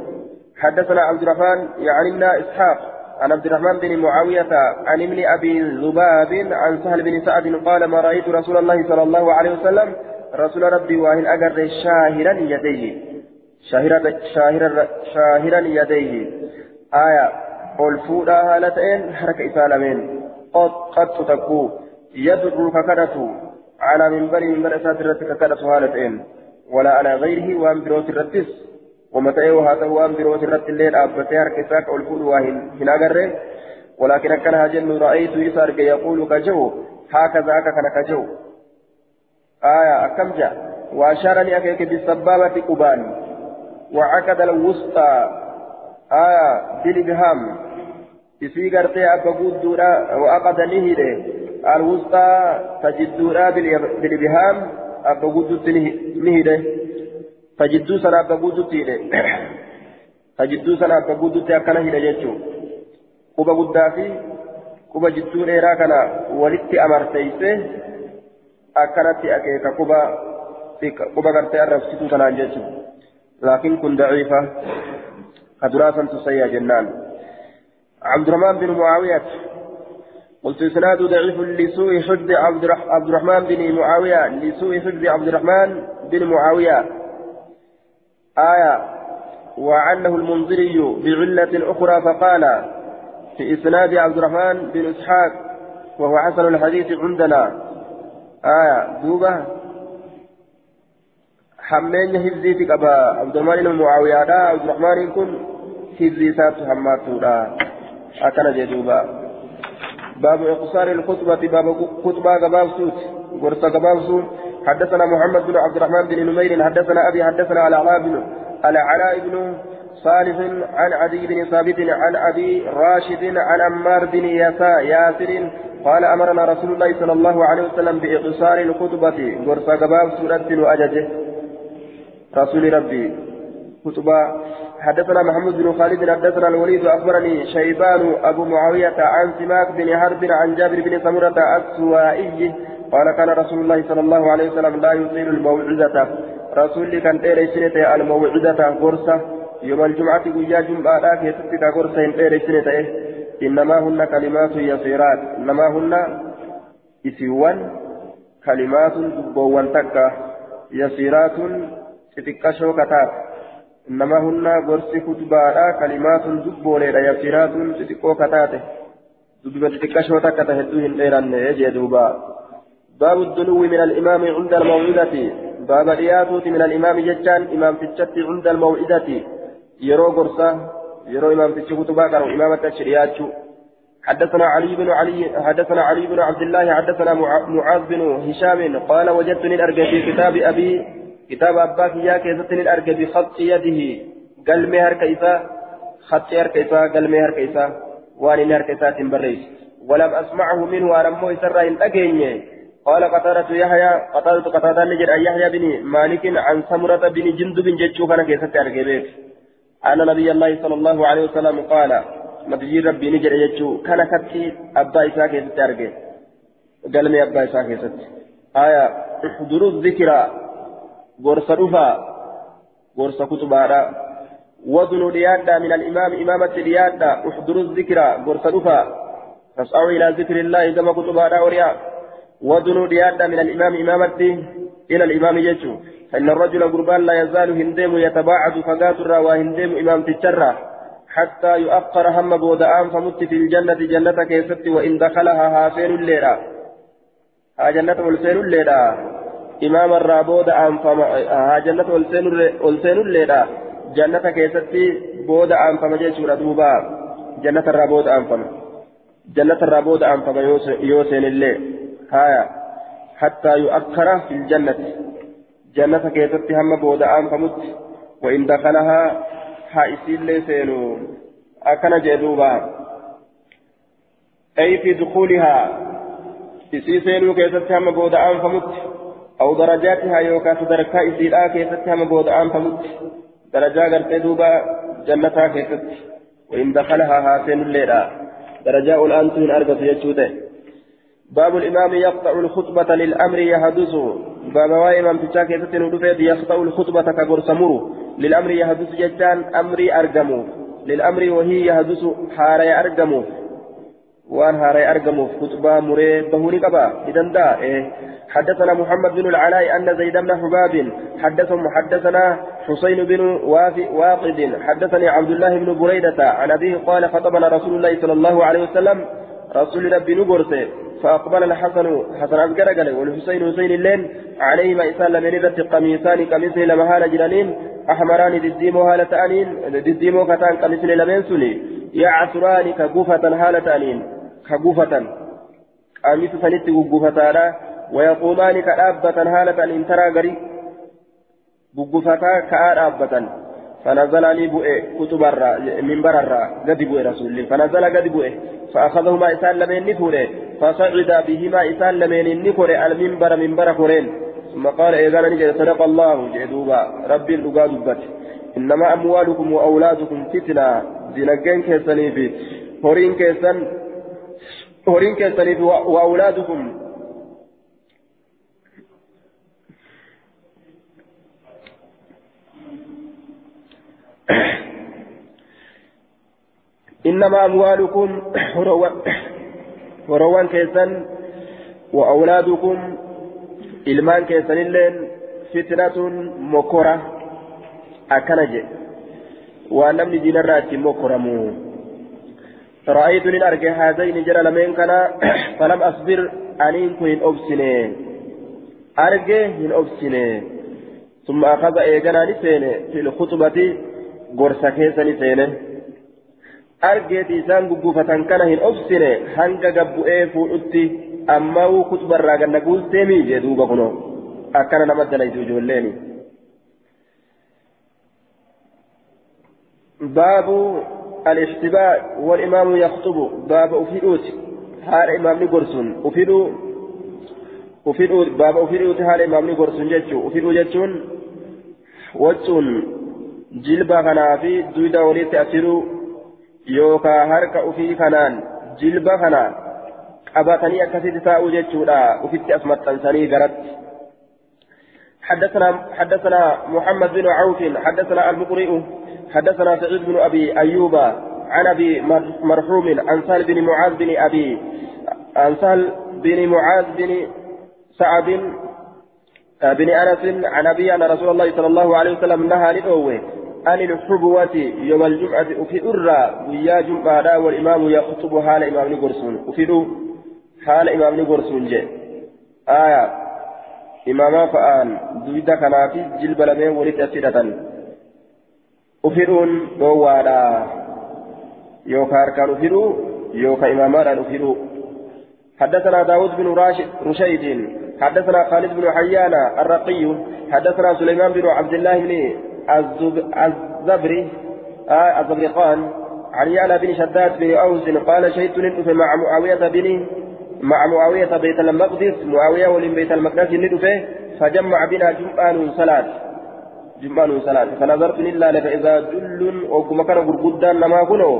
حدثنا عبد الرحمن يعني من اسحاق عن عبد الرحمن بن معاوية عن ابن ابي ذباب عن سهل بن سعد قال ما رايت رسول الله صلى الله عليه وسلم رسول ربي واهن أجر شاهرا يديه. شاهرا شاهرا شاهرا يديه. آية قل فودا هالتين حركة إسالمين قد قد تكو. يدعو ككدته على منبر منبر ساترة ككدته هالتين. ولا على غيره وأن بروت الرتس ومتى وهذا وأن بروت الرت الليل أبتي حركة قل فودا واهن ولكن كان هجن رأيت يسار يقول كجو. هكذا كان كجو آية أكم جاء وأشارني أكيك بالسبابة قبان وعقد الوسطى آية بالإبهام gudduudha waqada ni hidhe alwusxaa tajidduudha bilibhaam abba guddutti ni hidhe tajidduu sana abba guddutti hidhe tajidduu sana abba guddutti akkana hidhe jechuun quba guddaa fi quba jidduu dheeraa kana walitti amarteeyse akkanatti akeeka quba quba gartee arrabsituu kanaan jechuun laakiin kun daciifa kaduraasan tusayyaa jennaan. عبد الرحمن بن معاوية قلت إسناد ضعيف لسوء حفظ عبد الرحمن بن معاوية لسوء حفظ عبد الرحمن بن معاوية آية وعنه المنذري بعلة أخرى فقال في إسناد عبد الرحمن بن إسحاق وهو حسن الحديث عندنا آية دوبة. حمين حفظي في قبا عبد الرحمن بن معاوية عبد الرحمن كن حفظي سات حماتودا أكن جدوبا باب إقصار الخطبة باب خطبة قباب سوت. ورثة قباب سوت. حدثنا محمد بن عبد الرحمن بن نمير حدثنا أبي حدثنا على علاء بن على علاء بن صالح عن عدي بن ثابت عن أبي راشد عن عمار بن ياسر قال أمرنا رسول الله صلى الله عليه وسلم بإقصار الخطبة ورثة قباب سورة وأججه رسول ربي خطبة. حدثنا محمد بن خالد حدثنا الوليد أخبرني شيبان أبو معاوية عن سماك بن حرب عن جابر بن سمرة السوائي. قال كان رسول الله صلى الله عليه وسلم لا يطيل الموعظة. رسول كان تيري الموعظة غرسة يوم الجمعة ويا جمعة كيستك غرسة تيري سنة إنما هن كلمات يسيرات. إنما هن إسيوان كلمات بوان تكا يسيرات تتكشو كتاب إنما هن غرسي كتباء كلمات دبولة يسيرات تتكو كتاته دبا تتكشو تكته هدوهن إيران يجي دوبا باب الدنو من الإمام عند الموعظة باب رياضة من الإمام جتان إمام تجت عند الموعظة يرو غرسة يرو إمام تجت كتباء كانوا إمامة الشريعة حدثنا علي بن علي حدثنا علي بن عبد الله حدثنا معاذ بن هشام قال وجدتني الأرجى في كتاب أبي كتاب أباك يا كيستني الأرجى بخط يده. قال مهر كيسا خط ير كيسا قال مهر كيسا وأن نهر كيسا تنبريس. ولم أسمعه منه ورمه يسرى إن أجيني. قال قتادة يحيى قتادة قتادة أن يحيى بن مالك عن سمرة بن جندب جتشو كان كيسة أرجى أن نبي الله صلى الله عليه وسلم قال نبي ربي نجد جتشو كان كتي أبا إساء كيسة أرجى قال مي أبا إساء كيسة آية احضروا الذكرى غرصة رفا غرصة كتبارا وزنوا ليادا من الإمام إمامة ليادا احضروا الذكرى غرصة رفا. فاسعوا إلى ذكر الله كما كتبارا وريا وزنوا ليادا من الإمام إمامة. إلى الإمام يجو. فإن الرجل قربان لا يزال هندم يتباعد فقات الراوى هندم إمام تجرى حتى يؤخر هم بودآن فمت في الجنة جنة كيست وإن دخلها هافين الليلة. ها جنة والسين الليلة. إمام الرابود أنفم ها جنة والسين الليلة. جنة كيست بود أنفم جيشورة دوبا. جنة الرابود أنفم جنة الرابود أنفق يوسين الليل. هايا حتى يؤخر في الجنة. جنة كيست هم بود أنفمت وإن دخلها حائسين ليسينو. أكن جدوبا. أي في دخولها. إسيسينو كيست هم بود أنفمت أو درجاتها يوكا تدركا إسيلا كيست هم بود أنفمت درجة غرتي دوبا جنتها كيست وإن دخلها هاتين الليلة درجاء الآن تون أرقى في باب الإمام يقطع الخطبة للأمر يحدث باب واي إمام تشاك يتتن يقطع الخطبة كقرصمر للأمر يحدث جتان أمري أرقمو. للأمر وهي يحدث حاري أرقمو. وان هاري أرقمو. خطبة مري بهوني قبا. إذن دا إيه. حدثنا محمد بن العلاء أن زيد بن حباب حدثهم حدثنا حسين بن واقد. حدثني عبد الله بن بريدة عن أبيه قال خطبنا رسول الله صلى الله عليه وسلم رسول ربي نقرسه فأقبل الحسن حسن أذكر قال والحسين حسين اللين عليهما إسان لمن رت قميصان قميص لما هال جنانين أحمران دديمو هالة أنين دديمو كتان قميص لمن سني يعثران كقوفة هالة أنين كقوفة قميص سنت قوفة ويقومان كأبة هالة أنين ترى قري قوفة كأبة فنزل لي بؤي كتب الرا منبر الرا قد بؤي رسول. فنزل قد بؤي فأخذهما إسان لمن نفوره فصعد بهما إسان لمن نفوره المنبر منبر كورين ثم قال إذا نجد صدق الله. جدوبا ربي الأقاد بت إنما أموالكم وأولادكم فتنة. دينجين كيساني في هورين كيسان هورين كيساني وأولادكم إنما أموالكم وروان كيسن وأولادكم إلمان كيسن اللين فتنة مكرة. أكنج ونمني دين الرات مكرمو رأيت للأرجى هذين جرى لمن كان فلم أصبر أنين كن أبسني. أرجى من أبسني. ثم أخذ إيجانا نسيني في الخطبة قرصة كيسا نسيني argeeti isaan guggufatan kana hin obsine hanga gabbu'ee fuudhutti ammoo kutubarraa ganna guusteemi jee duuba kunoo akkana nama dalaytu ijoolleeni. باب الاحتباء والإمام يخطب باب أفيدوت حال إمام نقرسون أفيدو أفيدو باب أفيدوت حال إمام نقرسون جتشو أفيدو جتشون وجتون جلبا خنافي دويدا وليت أسيرو yookaan harka ufii kanaan jilba kana qabatanii akkasitti taa'uu jechuudha ufitti as maxxansanii. حدثنا حدثنا محمد بن عوف حدثنا المقرئ حدثنا سعيد بن أبي أيوب عن أبي مرحوم عن سهل بن معاذ بن ابي عن سهل بن معاذ بن سعد بن أنس عن أبي أن رسول الله صلى الله عليه وسلم نهى لأوه عن الحبوة يوم الجمعة وفي أرى ويا جمعة والإمام يخطب حال إمام نقرسون. وفي حال إمام نقرسون جي آية. إماما فآن. دويدا كان في جلب لمن ولد أسيرة أفرون دوالا يوكا أركان أفرو يوكا إماما أفرو حدثنا داود بن راشد رشيد. حدثنا خالد بن حيان الرقي. حدثنا سليمان بن عبد الله بن الزبري آه الزبرقان عن يعلى بن شداد بن أوس قال شهدت ندف مع معاوية بن مع معاوية بيت المقدس معاوية ولم بيت المقدس ندفه فجمع بنا جمعان صلاة جمعان صلاة فنظرت إلا لك إذا جل وكما كان غرغدان لما كنوا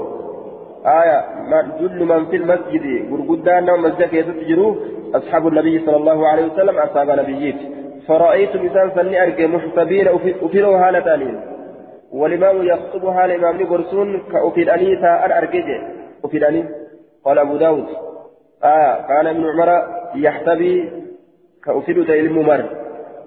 آية جل من في المسجد غرغدان لما مسجد يتجروا أصحاب النبي صلى الله عليه وسلم أصحاب نبيين فرأيت بسان سني أرجع محتبين أفروا هالة أنين والإمام يخطب هال إمام قرسون كأفيد أنيتا أن أرجع أفيد أني قال أبو داود. آه كان ابن عمر يحتبي كأفيد تيل ممر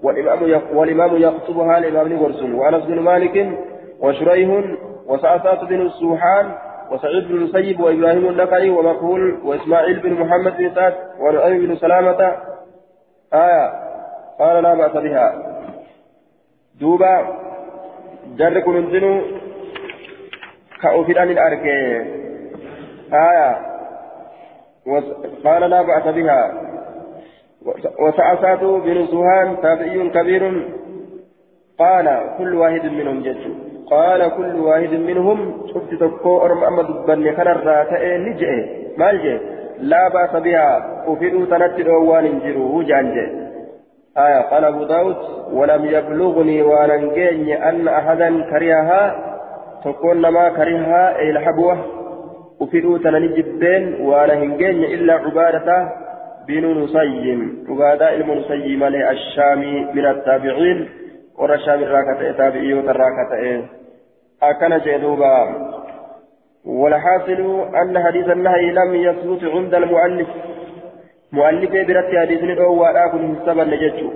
والإمام والإمام يخطب هال إمام وأنس بن مالك وشريح وسعسات بن السوحان وسعيد بن المسيب وإبراهيم النقعي ومقبول وإسماعيل بن محمد بن سعد ونعيم بن سلامة. آية قال لا بأس بها. دوبا جر كن انزلوا كأوفدان الأركي آية. قال لا بأس بها. وسعسات بن سهان تابعي كبير. قال كل واحد منهم جد. قال كل واحد منهم شفت تكو أرم أمد بن خنر راتئ نجئ. مال لا بأس بها. وفيدو تنتر وان جرو جانجئ. آية قال أبو داود ولم يبلغني وأنا أن أحدا كرهها تكون ما كرهها أي الحبوة وفيدو تنني جبين وأنا هنجين إلا عبادة بن نسيم عبادة المنسيم الشامي من التابعين ورشام الراكة تابعي وتراكة أكن جدوبا والحاصل أن حديث النهي لم يثبت عند المؤلف. مؤلف برت حديث ندعو كن ثبت نجته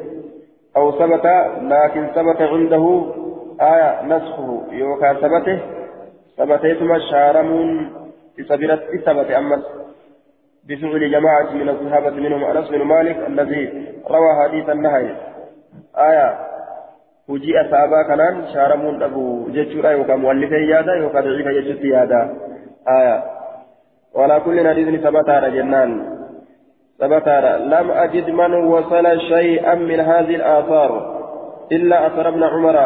أو ثبت لكن ثبت عنده آية نسخه. يوكا ثبته. ثبت ثم شارمون بسبيلة ثبت أمس بفعل جماعة من الصحابة منهم أنس بن مالك الذي روى حديث النهي. آية hojii asaabaa kanaan shaaramuun dhabu jechuudha yookaan mu'allifee yaada yookaan daciifa jechuutti yaada walaa kulli hadiisni sabataadha jennaan ثبتارا لم أجد من وصل شيئا من هذه الآثار إلا أثر ابن عمر.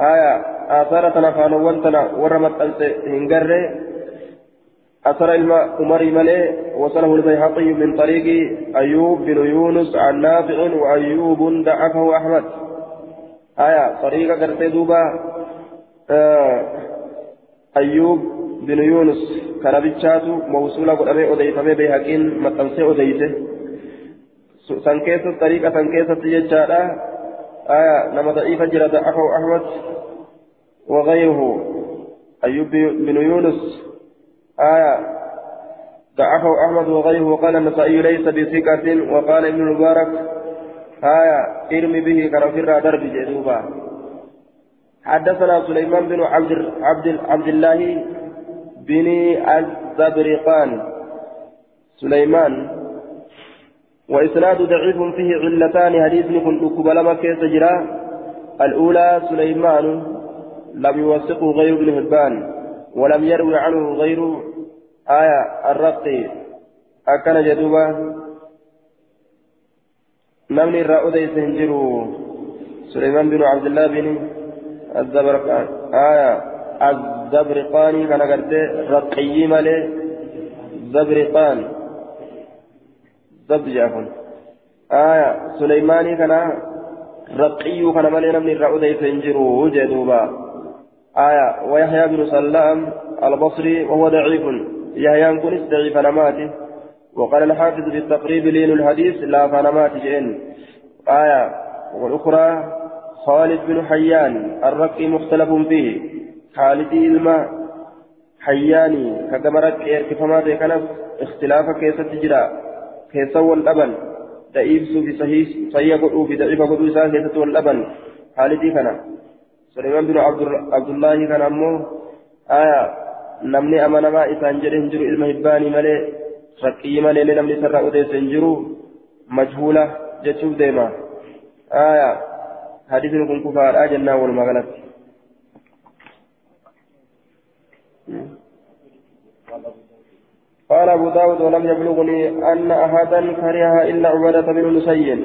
آية آثار تنفان وانتنا ورمت هنجر. أثر عمر ملي وصله البيهقي من طريق أيوب بن يونس عن نافع وأيوب دعفه أحمد. آية طريق قرتي دوبا آه أيوب بن يونس كان بيتشاتو موصولة قدامي أديتمي بيهاكين متنسي أديته سنكيسة طريقة سنكيسة تججارة آية نما ضعيفة جرى ضعفه أحمد وغيره. أيوب بن يونس. آية ضعفه أحمد وغيره. وقال النسائي ليس بثقة وقال ابن المبارك. آية إرمي به كرفر درب جدوبا. حدثنا سليمان بن عبد عبد عبد الله بن الزبرقان سليمان. وإسناد ضعيف فيه علتان حديث كن قبل ما كيس جرا. الأولى سليمان لم يوثقه غير ابن هبان ولم يروي عنه غير آية الرقي أكن جدوبا نمني الرأودي سنجرو سليمان بن عبد الله بن الزبرقان. آية الزبرقاني كان قرت رقي مالي. زبرقان. زبجافن آية. سليماني كان رقي كان مالي نمني الرعودي سنجرو جدوبا. آية. ويحيى بن سلام البصري وهو ضعيف. يحيى كنس ضعيف نماتي. وقال الحافظ بالتقريب لين الحديث لا فنمات جئن. آية. والأخرى خالد بن حيان. الرقي مختلف فيه. خالدي إلما حياني كجمرت كيركفما كنف اختلاف كيسة تجرا كيسة والأبن دئيبس بصحيح صحيح قدو بدعيف قدو إسان كيسة والأبن خالدي كنا سليمان بن عبد, عبد الله كان أمه آية نمني أمانا ما إسان جرين جرو إلما هباني ملي رقي ملي لنمني سرع أديس جرو مجهولة جتشوف ديما آية حديث كن كفار آجلنا والمغلط قال أبو داود ولم يبلغني أن أحدا كرهها إلا عبادة بن نسيب